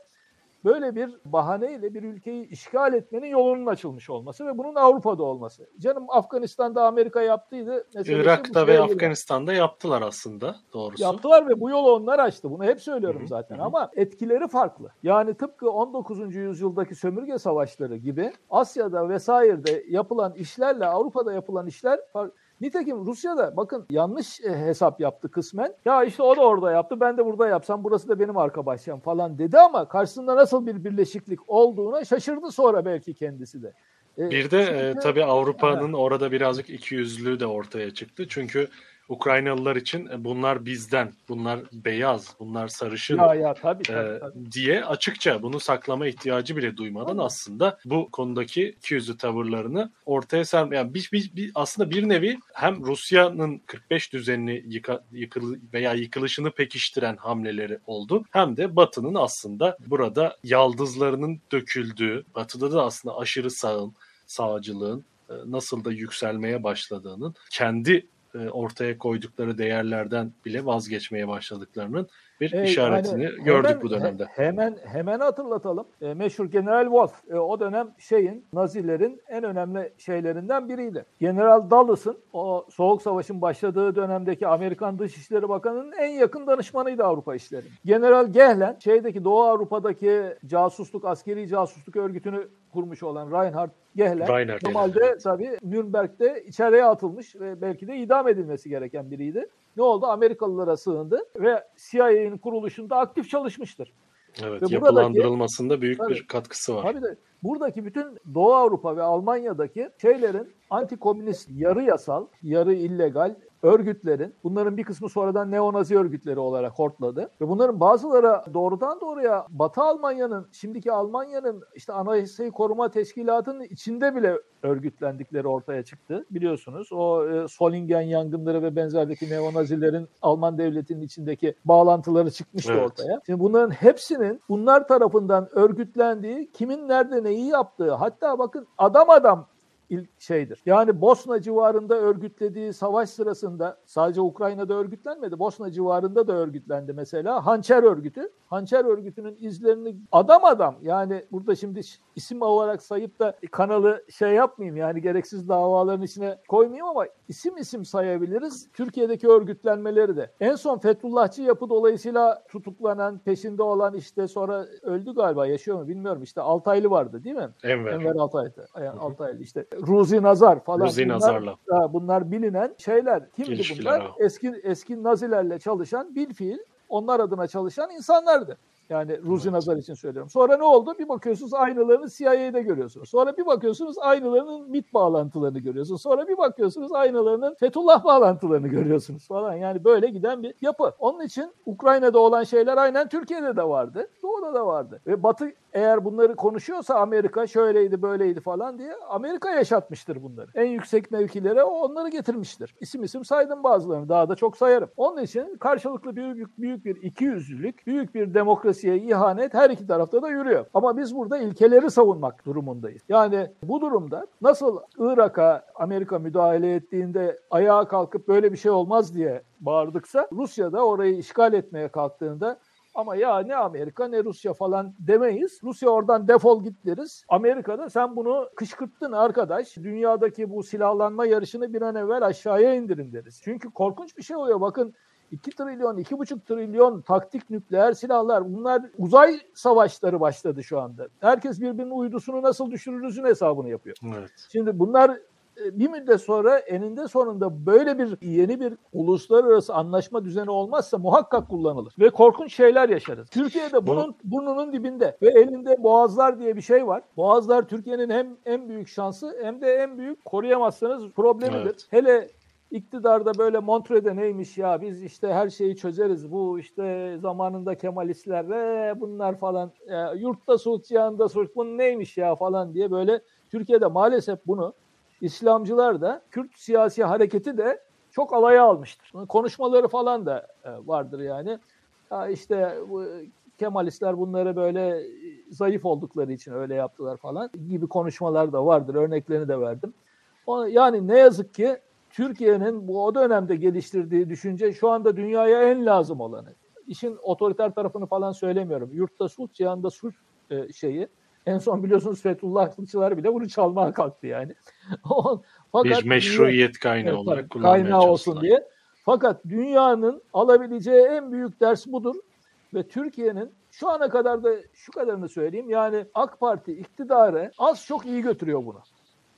Speaker 2: böyle bir bahaneyle bir ülkeyi işgal etmenin yolunun açılmış olması ve bunun Avrupa'da olması. Canım Afganistan'da Amerika yaptıydı.
Speaker 1: Irak'ta ve Afganistan'da yaptılar aslında doğrusu.
Speaker 2: Yaptılar ve bu yolu onlar açtı. Bunu hep söylüyorum Hı-hı. zaten Hı-hı. ama etkileri farklı. Yani tıpkı 19. yüzyıldaki sömürge savaşları gibi Asya'da vesairede yapılan işlerle Avrupa'da yapılan işler farklı. Nitekim Rusya'da bakın yanlış e, hesap yaptı kısmen. Ya işte o da orada yaptı ben de burada yapsam burası da benim arka bahçem falan dedi ama karşısında nasıl bir birleşiklik olduğuna şaşırdı sonra belki kendisi de.
Speaker 1: E, bir de e, tabii Avrupa'nın orada birazcık ikiyüzlülüğü de ortaya çıktı. Çünkü Ukraynalılar için e, bunlar bizden, bunlar beyaz, bunlar sarışın
Speaker 2: ya, ya, tabii, tabii,
Speaker 1: e, tabii. diye açıkça bunu saklama ihtiyacı bile duymadan tabii. aslında bu konudaki ikiyüzlü tavırlarını ortaya serme. Yani bir, bir, bir, aslında bir nevi hem Rusya'nın 45 düzenini yıka, yıkıl veya yıkılışını pekiştiren hamleleri oldu. Hem de Batı'nın aslında burada yaldızlarının döküldüğü, Batı'da da aslında aşırı sağın, sağcılığın e, nasıl da yükselmeye başladığının kendi e, ortaya koydukları değerlerden bile vazgeçmeye başladıklarının bir e, işaretini yani gördük hemen, bu dönemde.
Speaker 2: Hemen hemen hatırlatalım. E, meşhur General Wolf e, o dönem şeyin Nazilerin en önemli şeylerinden biriydi. General Dallas'ın o Soğuk Savaş'ın başladığı dönemdeki Amerikan Dışişleri Bakanı'nın en yakın danışmanıydı Avrupa işleri. General Gehlen şeydeki Doğu Avrupa'daki casusluk, askeri casusluk örgütünü kurmuş olan Reinhard Gehlen Reinhard normalde tabii Nürnberg'de içeriye atılmış ve belki de idam edilmesi gereken biriydi. Ne oldu? Amerikalılara sığındı ve CIA'nin kuruluşunda aktif çalışmıştır.
Speaker 1: Evet, ve yapılandırılmasında buradaki, büyük tabii, bir katkısı var.
Speaker 2: Tabii de buradaki bütün Doğu Avrupa ve Almanya'daki şeylerin anti-komünist yarı yasal, yarı illegal örgütlerin, bunların bir kısmı sonradan neonazi örgütleri olarak hortladı. Ve bunların bazıları doğrudan doğruya Batı Almanya'nın, şimdiki Almanya'nın işte Anayasayı Koruma Teşkilatı'nın içinde bile örgütlendikleri ortaya çıktı. Biliyorsunuz o e, Solingen yangınları ve benzerdeki neonazilerin Alman devletinin içindeki bağlantıları çıkmıştı evet. ortaya. Şimdi bunların hepsinin bunlar tarafından örgütlendiği, kimin nerede neyi yaptığı, hatta bakın adam adam ilk şeydir. Yani Bosna civarında örgütlediği savaş sırasında sadece Ukrayna'da örgütlenmedi. Bosna civarında da örgütlendi mesela. Hançer örgütü. Hançer örgütünün izlerini adam adam yani burada şimdi isim olarak sayıp da kanalı şey yapmayayım yani gereksiz davaların içine koymayayım ama isim isim sayabiliriz. Türkiye'deki örgütlenmeleri de. En son Fethullahçı yapı dolayısıyla tutuklanan, peşinde olan işte sonra öldü galiba yaşıyor mu bilmiyorum. İşte Altaylı vardı değil mi?
Speaker 1: Enver.
Speaker 2: Enver Altaylı. Yani Altaylı işte Ruzi Nazar falan.
Speaker 1: Ruzi
Speaker 2: bunlar,
Speaker 1: Nazar'la.
Speaker 2: Bunlar bilinen şeyler. Kimdi
Speaker 1: İlişkiler
Speaker 2: bunlar?
Speaker 1: ha.
Speaker 2: Eski eski Nazilerle çalışan bilfiil onlar adına çalışan insanlardı. Yani Ruzi. Nazar için söylüyorum. Sonra ne oldu? Bir bakıyorsunuz aynılarını CIA'de görüyorsunuz. Sonra bir bakıyorsunuz aynılarının MIT bağlantılarını görüyorsunuz. Sonra bir bakıyorsunuz aynılarının Fethullah bağlantılarını görüyorsunuz falan. Yani böyle giden bir yapı. Onun için Ukrayna'da olan şeyler aynen Türkiye'de de vardı. Doğu'da da vardı. Ve Batı eğer bunları konuşuyorsa Amerika şöyleydi böyleydi falan diye Amerika yaşatmıştır bunları. En yüksek mevkilere o onları getirmiştir. İsim isim saydım bazılarını daha da çok sayarım. Onun için karşılıklı büyük, büyük bir ikiyüzlülük, büyük bir demokrasiye ihanet her iki tarafta da yürüyor. Ama biz burada ilkeleri savunmak durumundayız. Yani bu durumda nasıl Irak'a Amerika müdahale ettiğinde ayağa kalkıp böyle bir şey olmaz diye bağırdıksa Rusya da orayı işgal etmeye kalktığında ama ya ne Amerika ne Rusya falan demeyiz. Rusya oradan defol git deriz. Amerika'da sen bunu kışkırttın arkadaş. Dünyadaki bu silahlanma yarışını bir an evvel aşağıya indirin deriz. Çünkü korkunç bir şey oluyor. Bakın 2 trilyon, 2,5 trilyon taktik nükleer silahlar bunlar uzay savaşları başladı şu anda. Herkes birbirinin uydusunu nasıl düşürürüzün hesabını yapıyor.
Speaker 1: Evet.
Speaker 2: Şimdi bunlar e, bir müddet sonra eninde sonunda böyle bir yeni bir uluslararası anlaşma düzeni olmazsa muhakkak kullanılır. Ve korkunç şeyler yaşarız. Türkiye'de bunun burnunun dibinde ve elinde boğazlar diye bir şey var. Boğazlar Türkiye'nin hem en büyük şansı hem de en büyük koruyamazsanız problemidir.
Speaker 1: Evet.
Speaker 2: Hele iktidarda böyle Montre'de neymiş ya biz işte her şeyi çözeriz bu işte zamanında Kemalistler ve bunlar falan ya, yurtta sulh yanında sulh bunun neymiş ya falan diye böyle Türkiye'de maalesef bunu İslamcılar da Kürt siyasi hareketi de çok alaya almıştır. Konuşmaları falan da e, vardır yani. Ya işte bu Kemalistler bunları böyle zayıf oldukları için öyle yaptılar falan gibi konuşmalar da vardır. Örneklerini de verdim. Yani ne yazık ki Türkiye'nin bu o dönemde geliştirdiği düşünce şu anda dünyaya en lazım olanı. İşin otoriter tarafını falan söylemiyorum. Yurtta sulh, cihanda sulh e, şeyi. En son biliyorsunuz Fethullahçılar bile bunu çalmaya kalktı yani. <laughs> Fakat
Speaker 1: bir meşruiyet kaynağı
Speaker 2: Evet,
Speaker 1: olarak kullanmaya
Speaker 2: kaynağı olsun diye. Fakat dünyanın alabileceği en büyük ders budur. Ve Türkiye'nin şu ana kadar da şu kadarını söyleyeyim. Yani AK Parti iktidarı az çok iyi götürüyor bunu.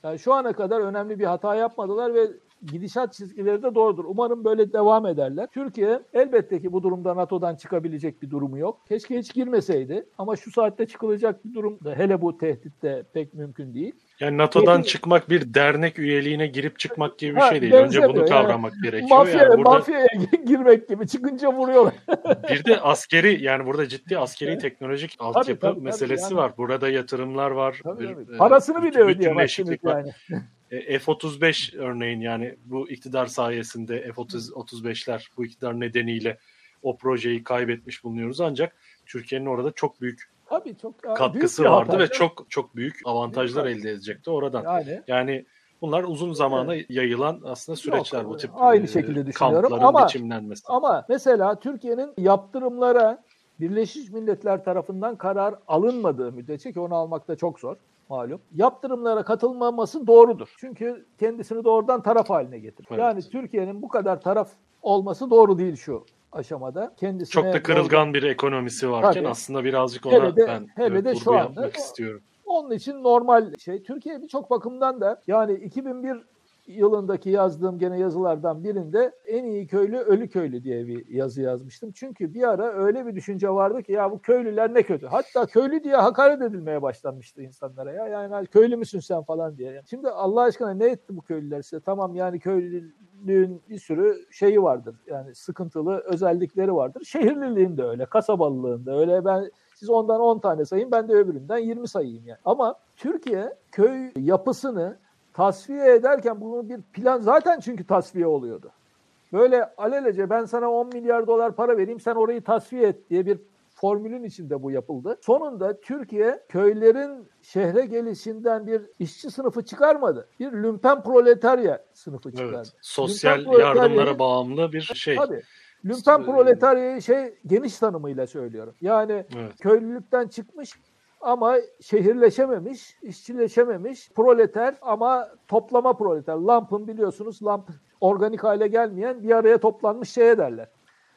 Speaker 2: Yani şu ana kadar önemli bir hata yapmadılar ve gidişat çizgileri de doğrudur. Umarım böyle devam ederler. Türkiye elbette ki bu durumda NATO'dan çıkabilecek bir durumu yok. Keşke hiç girmeseydi ama şu saatte çıkılacak bir durum da hele bu tehditte pek mümkün değil.
Speaker 1: Yani NATO'dan
Speaker 2: Peki-
Speaker 1: çıkmak bir dernek üyeliğine girip çıkmak gibi bir şey değil. Önce bunu
Speaker 2: yani.
Speaker 1: kavramak gerekiyor.
Speaker 2: Mafya,
Speaker 1: yani burada
Speaker 2: mafyaya <laughs> girmek gibi çıkınca vuruyorlar. <laughs>
Speaker 1: bir de askeri yani burada ciddi askeri teknolojik altyapı
Speaker 2: tabii, tabii,
Speaker 1: meselesi
Speaker 2: yani.
Speaker 1: var. Burada yatırımlar var.
Speaker 2: Tabii,
Speaker 1: Bir,
Speaker 2: tabii.
Speaker 1: e,
Speaker 2: Parasını bile ödeyemezsiniz yani. <laughs>
Speaker 1: E, F-35 örneğin yani bu iktidar sayesinde F-35'ler bu iktidar nedeniyle o projeyi kaybetmiş bulunuyoruz. Ancak Türkiye'nin orada çok büyük
Speaker 2: Tabii çok büyük
Speaker 1: katkısı
Speaker 2: bir
Speaker 1: vardı ve çok çok büyük avantajlar
Speaker 2: Büyük
Speaker 1: elde edecekti oradan.
Speaker 2: yani
Speaker 1: Yani bunlar uzun zamana yayılan aslında süreçler
Speaker 2: Yok,
Speaker 1: bu tip
Speaker 2: aynı
Speaker 1: e,
Speaker 2: şekilde düşünüyorum. Ama-
Speaker 1: biçimlenmesi.
Speaker 2: ama mesela Türkiye'nin yaptırımlara Birleşmiş Milletler tarafından karar alınmadığı müddetçe ki onu almak da çok zor malum. Yaptırımlara katılmaması doğrudur. Çünkü kendisini doğrudan taraf haline getirir.
Speaker 1: Evet.
Speaker 2: Yani Türkiye'nin bu kadar taraf olması doğru değil şu aşamada. Kendisine
Speaker 1: Çok da kırılgan bir ekonomisi varken
Speaker 2: Tabii.
Speaker 1: aslında birazcık ona
Speaker 2: Hele de-
Speaker 1: ben
Speaker 2: hele
Speaker 1: evet,
Speaker 2: de şu anda-
Speaker 1: yapmak istiyorum.
Speaker 2: Onun için normal şey. Türkiye birçok bakımdan da yani 2001 yılındaki yazdığım gene yazılardan birinde en iyi köylü ölü köylü diye bir yazı yazmıştım. Çünkü bir ara öyle bir düşünce vardı ki ya bu köylüler ne kötü. Hatta köylü diye hakaret edilmeye başlanmıştı insanlara ya. Yani köylü müsün sen falan diye. Şimdi Allah aşkına ne etti bu köylüler size? Tamam yani köylülüğün bir sürü şeyi vardır. Yani sıkıntılı özellikleri vardır. Şehirliliğin de öyle, kasabalılığın da öyle. Ben siz ondan 10 tane sayın, ben de öbüründen 20 sayayım yani. Ama Türkiye köy yapısını tasfiye ederken bunu bir plan zaten çünkü tasfiye oluyordu. Böyle alelece ben sana 10 milyar dolar para vereyim sen orayı tasfiye et diye bir formülün içinde bu yapıldı. Sonunda Türkiye köylerin şehre gelişinden bir işçi sınıfı çıkarmadı. Bir lümpen proletarya sınıfı çıkardı. Evet,
Speaker 1: sosyal yardımlara bağımlı bir şey.
Speaker 2: Tabii. Lümpen proletaryayı şey geniş tanımıyla söylüyorum. Yani evet. köylülükten çıkmış ama şehirleşememiş, işçileşememiş, proleter ama toplama proleter. Lampın biliyorsunuz lamp organik hale gelmeyen bir araya toplanmış şeye derler.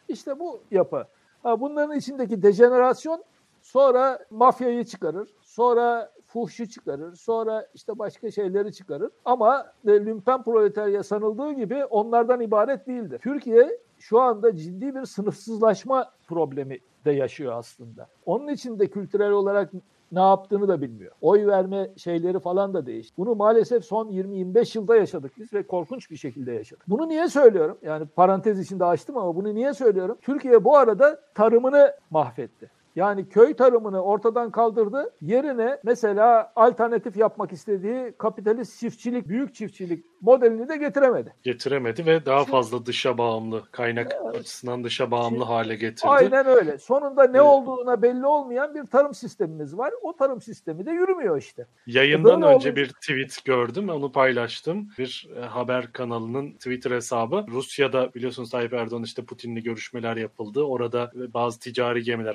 Speaker 2: İşte bu yapı. Ha, bunların içindeki dejenerasyon sonra mafyayı çıkarır, sonra fuhşu çıkarır, sonra işte başka şeyleri çıkarır. Ama e, lümpen proletarya sanıldığı gibi onlardan ibaret değildir. Türkiye şu anda ciddi bir sınıfsızlaşma problemi de yaşıyor aslında. Onun için de kültürel olarak ne yaptığını da bilmiyor. Oy verme şeyleri falan da değişti. Bunu maalesef son 20-25 yılda yaşadık biz ve korkunç bir şekilde yaşadık. Bunu niye söylüyorum? Yani parantez içinde açtım ama bunu niye söylüyorum? Türkiye bu arada tarımını mahvetti. Yani köy tarımını ortadan kaldırdı. Yerine mesela alternatif yapmak istediği kapitalist çiftçilik, büyük çiftçilik modelini de getiremedi.
Speaker 1: Getiremedi ve daha fazla dışa bağımlı, kaynak evet. açısından dışa bağımlı hale getirdi.
Speaker 2: Aynen öyle. Sonunda ne evet. olduğuna belli olmayan bir tarım sistemimiz var. O tarım sistemi de yürümüyor işte.
Speaker 1: Yayından Böyle önce olunca... bir tweet gördüm, onu paylaştım. Bir e, haber kanalının Twitter hesabı. Rusya'da biliyorsunuz Tayyip Erdoğan işte Putin'le görüşmeler yapıldı. Orada bazı ticari gemiler,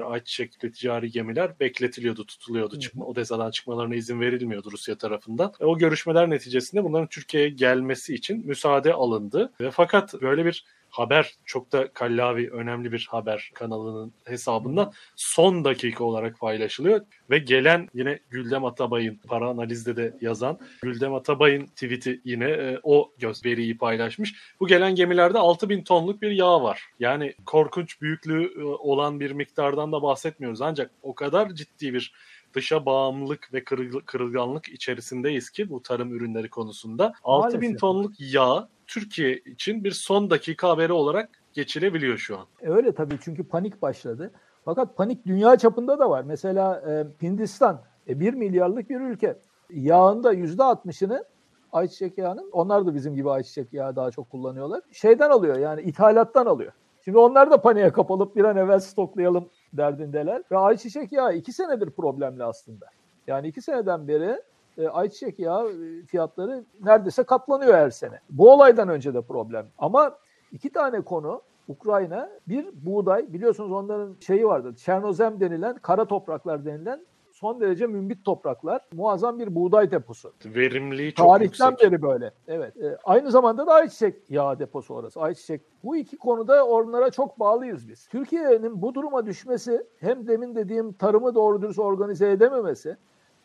Speaker 1: ayçiçekli ticari gemiler bekletiliyordu, tutuluyordu. Çıkma, Odessa'dan çıkmalarına izin verilmiyordu Rusya tarafından. E, o görüşmeler neticesinde bunların Türkiye'ye gel gelmesi için müsaade alındı. Ve fakat böyle bir haber çok da kallavi önemli bir haber kanalının hesabından son dakika olarak paylaşılıyor ve gelen yine Güldem Atabay'ın para analizde de yazan Güldem Atabay'ın tweet'i yine e, o veriyi paylaşmış. Bu gelen gemilerde 6000 tonluk bir yağ var. Yani korkunç büyüklüğü e, olan bir miktardan da bahsetmiyoruz ancak o kadar ciddi bir dışa bağımlılık ve kırılganlık içerisindeyiz ki bu tarım ürünleri konusunda. 6000 tonluk yağ Türkiye için bir son dakika haberi olarak geçilebiliyor şu an.
Speaker 2: E öyle tabii çünkü panik başladı. Fakat panik dünya çapında da var. Mesela e, Hindistan e, 1 milyarlık bir ülke. Yağında %60'ını ayçiçek yağının, onlar da bizim gibi ayçiçek yağı daha çok kullanıyorlar. Şeyden alıyor yani ithalattan alıyor. Şimdi onlar da paniğe kapalıp bir an evvel stoklayalım derdindeler. Ve ayçiçek yağı iki senedir problemli aslında. Yani iki seneden beri e, ayçiçek yağı e, fiyatları neredeyse katlanıyor her sene. Bu olaydan önce de problem. Ama iki tane konu Ukrayna bir buğday biliyorsunuz onların şeyi vardı. Çernozem denilen kara topraklar denilen son derece mümbit topraklar. Muazzam bir buğday deposu.
Speaker 1: Verimliliği çok
Speaker 2: Tarihten
Speaker 1: yüksek.
Speaker 2: beri böyle. Evet. E, aynı zamanda da ayçiçek yağı deposu orası. Ayçiçek. Bu iki konuda onlara çok bağlıyız biz. Türkiye'nin bu duruma düşmesi hem demin dediğim tarımı doğru dürüst organize edememesi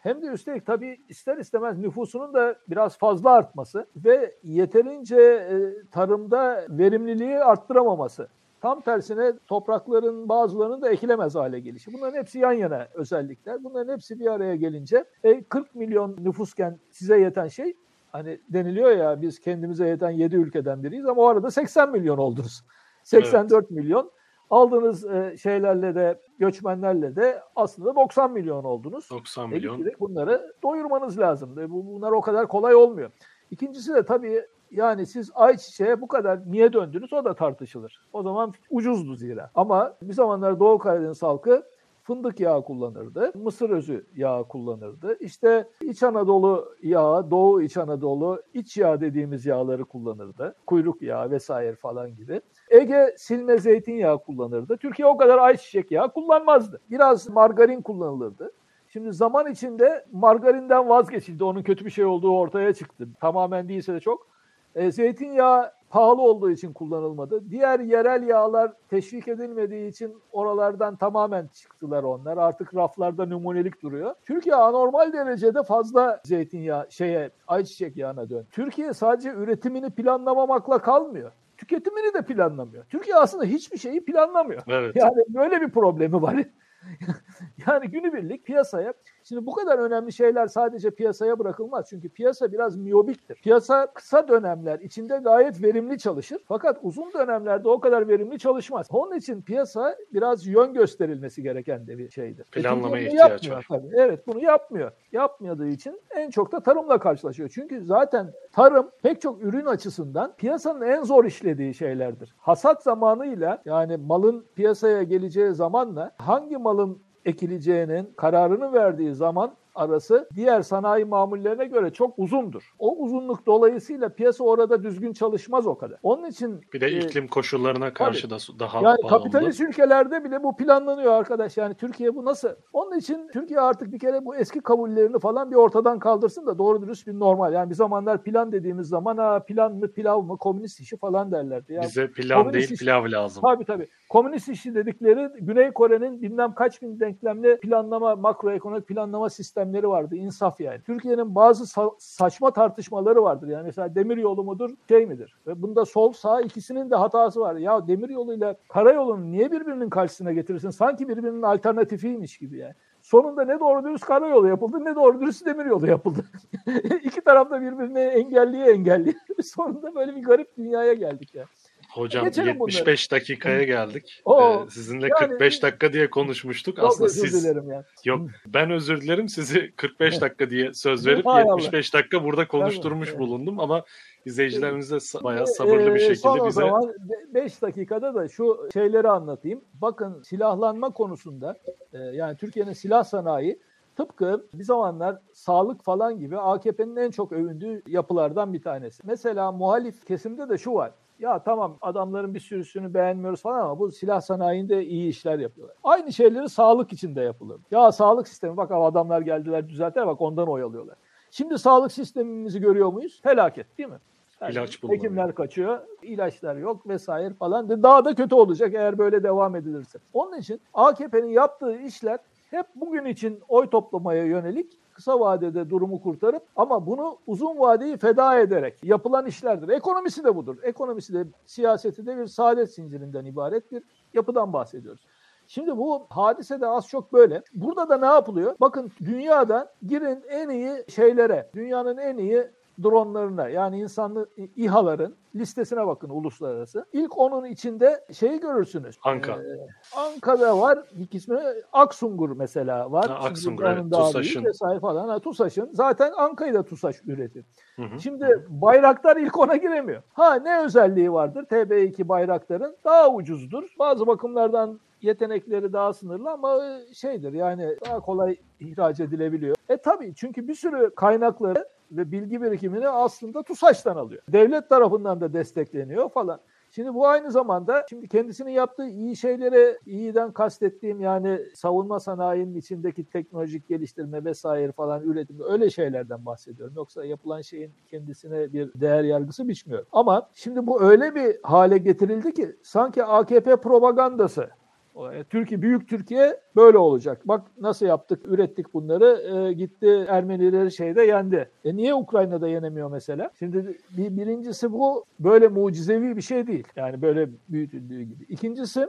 Speaker 2: hem de üstelik tabii ister istemez nüfusunun da biraz fazla artması ve yeterince e, tarımda verimliliği arttıramaması. Tam tersine toprakların bazılarının da ekilemez hale gelişi. Bunların hepsi yan yana özellikler. Bunların hepsi bir araya gelince e, 40 milyon nüfusken size yeten şey hani deniliyor ya biz kendimize yeten 7 ülkeden biriyiz ama o arada 80 milyon oldunuz. 84 evet. milyon. Aldığınız e, şeylerle de göçmenlerle de aslında 90 milyon oldunuz.
Speaker 1: 90 milyon.
Speaker 2: E, bunları doyurmanız lazım. E, bunlar o kadar kolay olmuyor. İkincisi de tabii yani siz ayçiçeğe bu kadar niye döndünüz o da tartışılır. O zaman ucuzdu zira. Ama bir zamanlar Doğu Karadeniz halkı fındık yağı kullanırdı, mısır özü yağı kullanırdı. İşte İç Anadolu yağı, Doğu İç Anadolu iç yağ dediğimiz yağları kullanırdı. Kuyruk yağı vesaire falan gibi. Ege silme zeytinyağı kullanırdı. Türkiye o kadar ayçiçek yağı kullanmazdı. Biraz margarin kullanılırdı. Şimdi zaman içinde margarinden vazgeçildi. Onun kötü bir şey olduğu ortaya çıktı. Tamamen değilse de çok. E, zeytinyağı pahalı olduğu için kullanılmadı. Diğer yerel yağlar teşvik edilmediği için oralardan tamamen çıktılar onlar. Artık raflarda numunelik duruyor. Türkiye anormal derecede fazla zeytinyağı şeye ayçiçek yağına dön. Türkiye sadece üretimini planlamamakla kalmıyor tüketimini de planlamıyor. Türkiye aslında hiçbir şeyi planlamıyor. Evet. Yani böyle bir problemi var. <laughs> yani günübirlik piyasaya Şimdi bu kadar önemli şeyler sadece piyasaya bırakılmaz. Çünkü piyasa biraz miyobiktir. Piyasa kısa dönemler içinde gayet verimli çalışır. Fakat uzun dönemlerde o kadar verimli çalışmaz. Onun için piyasa biraz yön gösterilmesi gereken de bir şeydir.
Speaker 1: Planlamaya e ihtiyaç var.
Speaker 2: Tabii. Evet bunu yapmıyor. Yapmadığı için en çok da tarımla karşılaşıyor. Çünkü zaten tarım pek çok ürün açısından piyasanın en zor işlediği şeylerdir. Hasat zamanıyla yani malın piyasaya geleceği zamanla hangi malı malın ekileceğinin kararını verdiği zaman arası diğer sanayi mamullerine göre çok uzundur. O uzunluk dolayısıyla piyasa orada düzgün çalışmaz o kadar. Onun için
Speaker 1: bir de
Speaker 2: e,
Speaker 1: iklim koşullarına karşı da daha
Speaker 2: yani
Speaker 1: bağımlı.
Speaker 2: kapitalist ülkelerde bile bu planlanıyor arkadaş. Yani Türkiye bu nasıl? Onun için Türkiye artık bir kere bu eski kabullerini falan bir ortadan kaldırsın da doğru dürüst bir normal. Yani bir zamanlar plan dediğimiz zaman ha plan mı pilav mı komünist işi falan derlerdi. Yani
Speaker 1: Bize plan değil
Speaker 2: işi-
Speaker 1: pilav lazım.
Speaker 2: Tabii tabii. Komünist işi dedikleri Güney Kore'nin bilmem kaç bin denklemli planlama, makroekonomik planlama sistemleri vardı. İnsaf yani. Türkiye'nin bazı sa- saçma tartışmaları vardır. Yani mesela demir yolu mudur, şey midir? Ve bunda sol sağ ikisinin de hatası var. Ya demir yoluyla karayolunu niye birbirinin karşısına getirirsin? Sanki birbirinin alternatifiymiş gibi yani. Sonunda ne doğru dürüst karayolu yapıldı ne doğru dürüst demir yolu yapıldı. <laughs> İki taraf da birbirini engelliye engelliye. <laughs> Sonunda böyle bir garip dünyaya geldik ya.
Speaker 1: Hocam
Speaker 2: Geçelim bunları.
Speaker 1: 75 dakikaya geldik.
Speaker 2: Oo,
Speaker 1: Ee, sizinle
Speaker 2: yani-
Speaker 1: 45 dakika diye konuşmuştuk. Aslında
Speaker 2: özür
Speaker 1: siz
Speaker 2: dilerim ya.
Speaker 1: yok ben özür dilerim sizi 45 dakika diye söz verip
Speaker 2: Hay Allah.
Speaker 1: 75 dakika burada konuşturmuş
Speaker 2: Evet.
Speaker 1: bulundum ama izleyicilerimiz de bayağı sabırlı bir
Speaker 2: Ee,
Speaker 1: şekilde
Speaker 2: son
Speaker 1: bize
Speaker 2: zaman 5 dakikada da şu şeyleri anlatayım. Bakın silahlanma konusunda e, yani Türkiye'nin silah sanayi tıpkı bir zamanlar sağlık falan gibi AKP'nin en çok övündüğü yapılardan bir tanesi. Mesela muhalif kesimde de şu var. Ya tamam adamların bir sürüsünü beğenmiyoruz falan ama bu silah sanayinde iyi işler yapıyorlar. Aynı şeyleri sağlık için de yapılır. Ya sağlık sistemi bak adamlar geldiler düzelttiler bak ondan oyalıyorlar. Şimdi sağlık sistemimizi görüyor muyuz? Felaket değil mi?
Speaker 1: İlaç bulunamıyor.
Speaker 2: Hekimler kaçıyor, ilaçlar yok vesaire falan. Daha da kötü olacak eğer böyle devam edilirse. Onun için AKP'nin yaptığı işler hep bugün için oy toplamaya yönelik kısa vadede durumu kurtarıp ama bunu uzun vadeyi feda ederek yapılan işlerdir. Ekonomisi de budur. Ekonomisi de siyaseti de bir saadet zincirinden ibaret bir yapıdan bahsediyoruz. Şimdi bu hadise de az çok böyle. Burada da ne yapılıyor? Bakın dünyada girin en iyi şeylere, dünyanın en iyi dronlarına yani insanlı İHA'ların listesine bakın uluslararası. İlk onun içinde şeyi görürsünüz.
Speaker 1: Anka.
Speaker 2: Ee, Anka'da var. İlk ismi Aksungur mesela var.
Speaker 1: Ha, Aksungur, evet, TUSAŞ'ın.
Speaker 2: vesaire falan. Ha, TUSAŞ'ın. Zaten Anka'yı da TUSAŞ üretir.
Speaker 1: Hı hı.
Speaker 2: Şimdi bayraktar ilk ona giremiyor. Ha ne özelliği vardır TB2 bayraktarın? Daha ucuzdur. Bazı bakımlardan yetenekleri daha sınırlı ama e, şeydir yani daha kolay ihraç edilebiliyor. E tabii çünkü bir sürü kaynakları ve bilgi birikimini aslında TUSAŞ'tan alıyor. Devlet tarafından da destekleniyor falan. Şimdi bu aynı zamanda şimdi kendisinin yaptığı iyi şeylere iyiden kastettiğim yani savunma sanayinin içindeki teknolojik geliştirme vesaire falan üretim öyle şeylerden bahsediyorum. Yoksa yapılan şeyin kendisine bir değer yargısı biçmiyor. Ama şimdi bu öyle bir hale getirildi ki sanki AKP propagandası Türkiye büyük Türkiye böyle olacak. Bak nasıl yaptık, ürettik bunları. E, gitti Ermenileri şeyde yendi. E niye Ukrayna'da yenemiyor mesela? Şimdi bir birincisi bu böyle mucizevi bir şey değil. Yani böyle büyütüldüğü gibi. İkincisi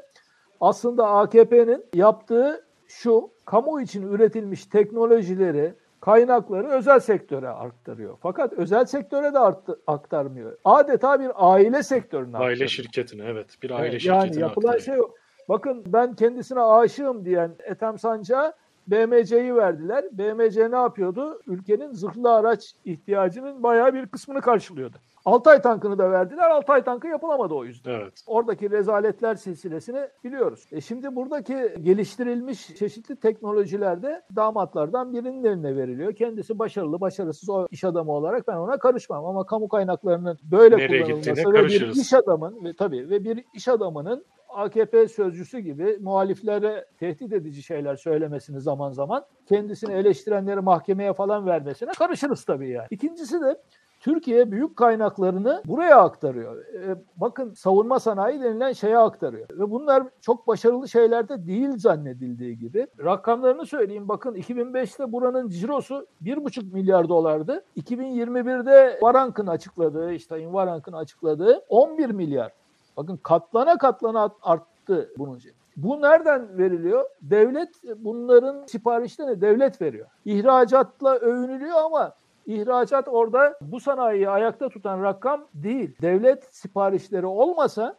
Speaker 2: aslında AKP'nin yaptığı şu kamu için üretilmiş teknolojileri kaynakları özel sektöre aktarıyor. Fakat özel sektöre de arttı, aktarmıyor. Adeta bir aile sektörüne
Speaker 1: aile
Speaker 2: aktarıyor.
Speaker 1: şirketine evet bir aile
Speaker 2: Evet,
Speaker 1: şirketine
Speaker 2: yani yapılan
Speaker 1: aktarıyor.
Speaker 2: şey o. Bakın ben kendisine aşığım diyen Ethem Sancar'a BMC'yi verdiler. BMC ne yapıyordu? Ülkenin zırhlı araç ihtiyacının bayağı bir kısmını karşılıyordu. Altay tankını da verdiler. Altay tankı yapılamadı o yüzden.
Speaker 1: Evet.
Speaker 2: Oradaki rezaletler silsilesini biliyoruz. E şimdi buradaki geliştirilmiş çeşitli teknolojilerde damatlardan birinin eline veriliyor. Kendisi başarılı, başarısız o iş adamı olarak ben ona karışmam. Ama kamu kaynaklarının böyle
Speaker 1: Nereye
Speaker 2: kullanılması ve bir iş adamın ve tabii ve bir iş adamının AKP sözcüsü gibi muhaliflere tehdit edici şeyler söylemesini zaman zaman kendisini eleştirenleri mahkemeye falan vermesine karışırız tabii yani. İkincisi de Türkiye büyük kaynaklarını buraya aktarıyor. E, bakın savunma sanayi denilen şeye aktarıyor. Ve bunlar çok başarılı şeyler de değil zannedildiği gibi. Rakamlarını söyleyeyim bakın 2005'te buranın cirosu 1,5 milyar dolardı. 2021'de Varank'ın açıkladığı, işte Varank'ın açıkladığı 11 milyar. Bakın katlana katlana arttı bunun için. Bu nereden veriliyor? Devlet bunların siparişlerini devlet veriyor. İhracatla övünülüyor ama ihracat orada bu sanayiyi ayakta tutan rakam değil. Devlet siparişleri olmasa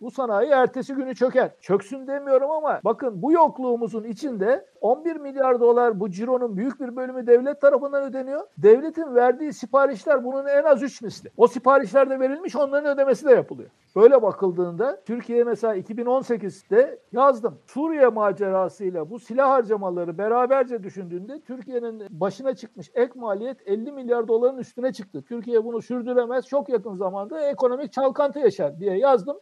Speaker 2: Bu sanayi ertesi günü çöker. Çöksün demiyorum ama bakın bu yokluğumuzun içinde 11 milyar dolar bu cironun büyük bir bölümü devlet tarafından ödeniyor. Devletin verdiği siparişler bunun en az 3 misli. O siparişler de verilmiş onların ödemesi de yapılıyor. Böyle bakıldığında Türkiye mesela 2018'de yazdım. Suriye macerasıyla bu silah harcamaları beraberce düşündüğünde Türkiye'nin başına çıkmış ek maliyet 50 milyar doların üstüne çıktı. Türkiye bunu sürdüremez. Çok yakın zamanda ekonomik çalkantı yaşar diye yazdım.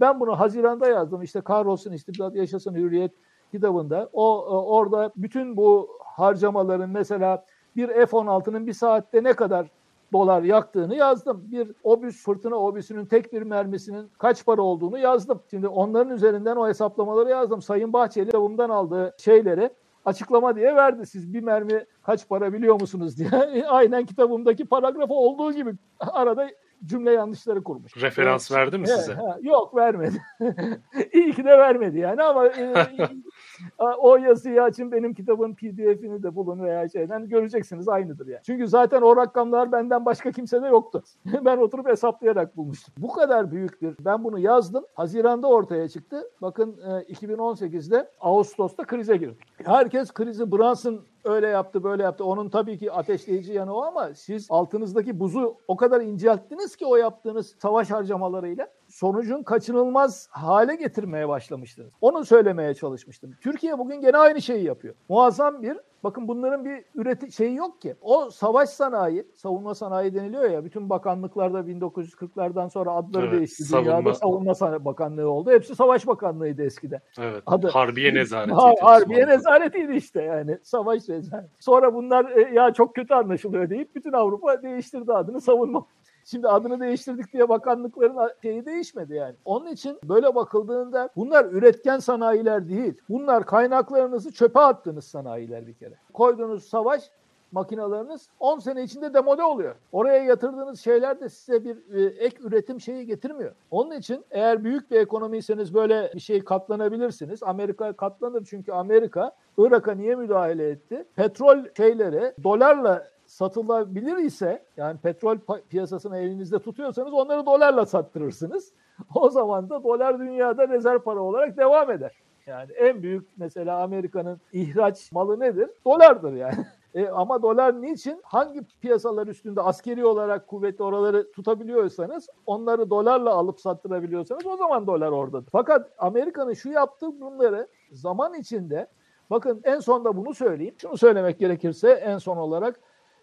Speaker 2: Ben bunu Haziran'da yazdım. İşte kahrolsun istibdat yaşasın hürriyet kitabında. O orada bütün bu harcamaların mesela bir F-16'nın bir saatte ne kadar dolar yaktığını yazdım. Bir obüs fırtına obüsünün tek bir mermisinin kaç para olduğunu yazdım. Şimdi onların üzerinden o hesaplamaları yazdım. Sayın Bahçeli bundan aldığı şeyleri açıklama diye verdi. Siz bir mermi kaç para biliyor musunuz diye. <laughs> Aynen kitabımdaki paragrafı olduğu gibi arada cümle yanlışları kurmuş.
Speaker 1: Referans verdi mi size?
Speaker 2: Yok vermedi. <laughs> İyi ki de vermedi yani ama e, <laughs> <laughs> o yazıyı açın benim kitabın pdf'ini de bulun veya şeyden göreceksiniz aynıdır yani. Çünkü zaten o rakamlar benden başka kimsede yoktu. <laughs> ben oturup hesaplayarak bulmuştum. Bu kadar büyük bir ben bunu yazdım. Haziranda ortaya çıktı. Bakın 2018'de Ağustos'ta krize girdik. Herkes krizi Brunson öyle yaptı böyle yaptı. Onun tabii ki ateşleyici yanı o ama siz altınızdaki buzu o kadar incelttiniz ki o yaptığınız savaş harcamalarıyla sonucun kaçınılmaz hale getirmeye başlamıştınız. Onu söylemeye çalışmıştım. Türkiye bugün gene aynı şeyi yapıyor. Muazzam bir Bakın bunların bir üreti şeyi yok ki. O savaş sanayi, savunma sanayi deniliyor ya. Bütün bakanlıklarda 1940'lardan sonra adları evet, değişti. Savunma. Dünyada savunma sanayi bakanlığı oldu. Hepsi savaş bakanlığıydı eskiden.
Speaker 1: Evet. Adı, Harbiye nezareti.
Speaker 2: Ha, harbiye nezaretiydi işte yani. Savaş nezareti. Sonra bunlar e, ya çok kötü anlaşılıyor deyip bütün Avrupa değiştirdi adını savunma Şimdi adını değiştirdik diye bakanlıkların şeyi değişmedi yani. Onun için böyle bakıldığında bunlar üretken sanayiler değil. Bunlar kaynaklarınızı çöpe attığınız sanayiler bir kere. Koyduğunuz savaş makinalarınız 10 sene içinde demode oluyor. Oraya yatırdığınız şeyler de size bir e, ek üretim şeyi getirmiyor. Onun için eğer büyük bir ekonomiyseniz böyle bir şey katlanabilirsiniz. Amerika katlanır çünkü Amerika Irak'a niye müdahale etti? Petrol şeyleri dolarla satılabilir ise yani petrol piyasasını elinizde tutuyorsanız onları dolarla sattırırsınız. <laughs> O zaman da dolar dünyada rezerv para olarak devam eder. Yani en büyük mesela Amerika'nın ihraç malı nedir? Dolardır yani. <laughs> E, ama dolar niçin? Hangi piyasalar üstünde askeri olarak kuvvetli oraları tutabiliyorsanız, onları dolarla alıp sattırabiliyorsanız o zaman dolar oradadır. Fakat Amerika'nın şu yaptığı bunları zaman içinde, bakın en son da bunu söyleyeyim. Şunu söylemek gerekirse en son olarak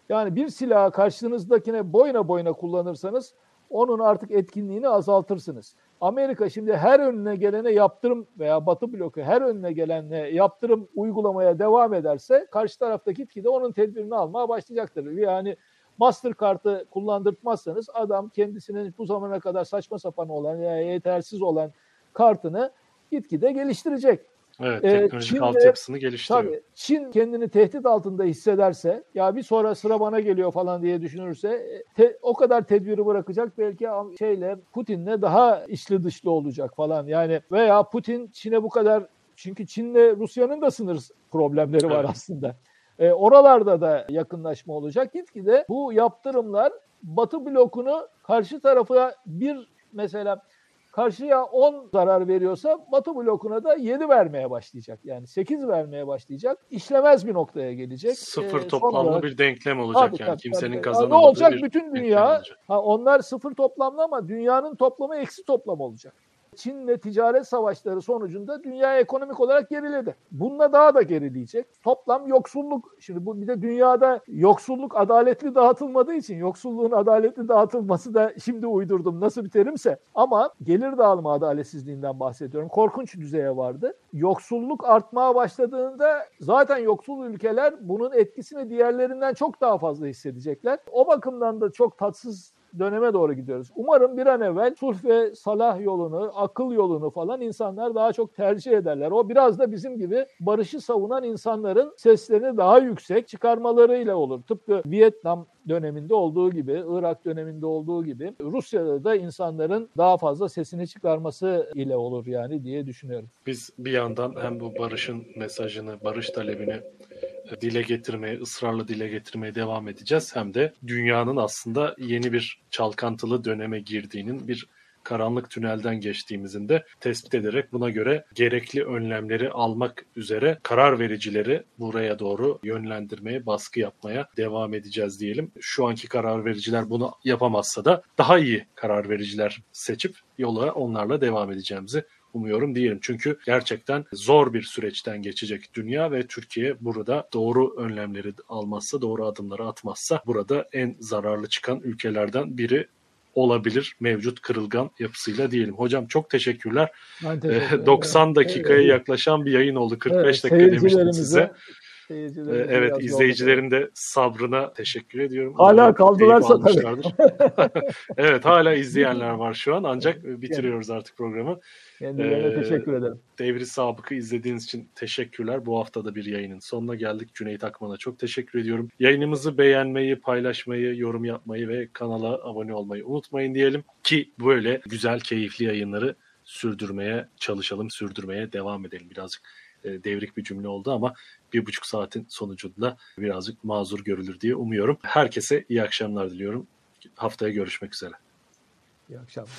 Speaker 2: yani bir silahı karşınızdakine boyuna boyuna kullanırsanız onun artık etkinliğini azaltırsınız. Amerika şimdi her önüne gelene yaptırım veya Batı bloku her önüne gelene yaptırım uygulamaya devam ederse karşı taraftaki gitgide onun tedbirini almaya başlayacaktır. Yani Mastercard'ı kullandırtmazsanız adam kendisinin bu zamana kadar saçma sapan olan veya yetersiz olan kartını gitgide geliştirecek.
Speaker 1: Evet, ee, teknolojik Çin altyapısını geliştiriyor. Tabii,
Speaker 2: Çin kendini tehdit altında hissederse, ya bir sonra sıra bana geliyor falan diye düşünürse, e, te, o kadar tedbiri bırakacak belki şeyle Putin'le daha içli dışlı olacak falan. Yani veya Putin Çin'e bu kadar çünkü Çin'le Rusya'nın da sınır problemleri var evet. aslında. E, oralarda da yakınlaşma olacak. Gitgide bu yaptırımlar Batı blokunu karşı tarafa bir mesela karşıya 10 zarar veriyorsa Batı blokuna da 7 vermeye başlayacak. Yani 8 vermeye başlayacak. İşlemez bir noktaya gelecek.
Speaker 1: Sıfır ee, toplamlı olarak, bir denklem olacak tabii, yani. Tabii, Kimsenin tabii. kazanamadığı
Speaker 2: Ne olacak? Bütün dünya ha, onlar sıfır toplamlı ama dünyanın toplamı eksi toplam olacak. Çin'le ticaret savaşları sonucunda dünya ekonomik olarak geriledi. Bununla daha da gerileyecek. Toplam yoksulluk, şimdi bu bir de dünyada yoksulluk adaletli dağıtılmadığı için yoksulluğun adaletli dağıtılması da şimdi uydurdum nasıl bir terimse. Ama gelir dağılımı adaletsizliğinden bahsediyorum. Korkunç düzeye vardı. Yoksulluk artmaya başladığında zaten yoksul ülkeler bunun etkisini diğerlerinden çok daha fazla hissedecekler. O bakımdan da çok tatsız döneme doğru gidiyoruz. Umarım bir an evvel sulh ve salah yolunu, akıl yolunu falan insanlar daha çok tercih ederler. O biraz da bizim gibi barışı savunan insanların seslerini daha yüksek çıkarmalarıyla olur. Tıpkı Vietnam döneminde olduğu gibi, Irak döneminde olduğu gibi Rusya'da da insanların daha fazla sesini çıkarması ile olur yani diye düşünüyorum.
Speaker 1: Biz bir yandan hem bu barışın mesajını, barış talebini dile getirmeye, ısrarla dile getirmeye devam edeceğiz. Hem de dünyanın aslında yeni bir çalkantılı döneme girdiğinin bir karanlık tünelden geçtiğimizin de tespit ederek buna göre gerekli önlemleri almak üzere karar vericileri buraya doğru yönlendirmeye, baskı yapmaya devam edeceğiz diyelim. Şu anki karar vericiler bunu yapamazsa da daha iyi karar vericiler seçip yola onlarla devam edeceğimizi umuyorum diyelim. Çünkü gerçekten zor bir süreçten geçecek dünya ve Türkiye burada doğru önlemleri almazsa, doğru adımları atmazsa burada en zararlı çıkan ülkelerden biri olabilir mevcut kırılgan yapısıyla diyelim. Hocam çok teşekkürler.
Speaker 2: Ben teşekkür ederim.
Speaker 1: 90 dakikaya
Speaker 2: Evet.
Speaker 1: yaklaşan bir yayın oldu. 45
Speaker 2: Evet,
Speaker 1: dakika demiştim size. Ee, Evet izleyicilerin de sabrına teşekkür ediyorum.
Speaker 2: Hala
Speaker 1: Umarım
Speaker 2: kaldılarsa
Speaker 1: almışlardır. <laughs> evet hala izleyenler var şu an ancak bitiriyoruz artık programı.
Speaker 2: Kendilerine
Speaker 1: Ee,
Speaker 2: teşekkür ederim.
Speaker 1: Devri Sabık'ı izlediğiniz için teşekkürler. Bu hafta da bir yayının sonuna geldik. Cüneyt Akman'a çok teşekkür ediyorum. Yayınımızı beğenmeyi, paylaşmayı, yorum yapmayı ve kanala abone olmayı unutmayın diyelim ki böyle güzel, keyifli yayınları sürdürmeye çalışalım, sürdürmeye devam edelim. Birazcık e, devrik bir cümle oldu ama bir buçuk saatin sonucunda birazcık mazur görülür diye umuyorum. Herkese iyi akşamlar diliyorum. Haftaya görüşmek üzere.
Speaker 2: İyi akşamlar.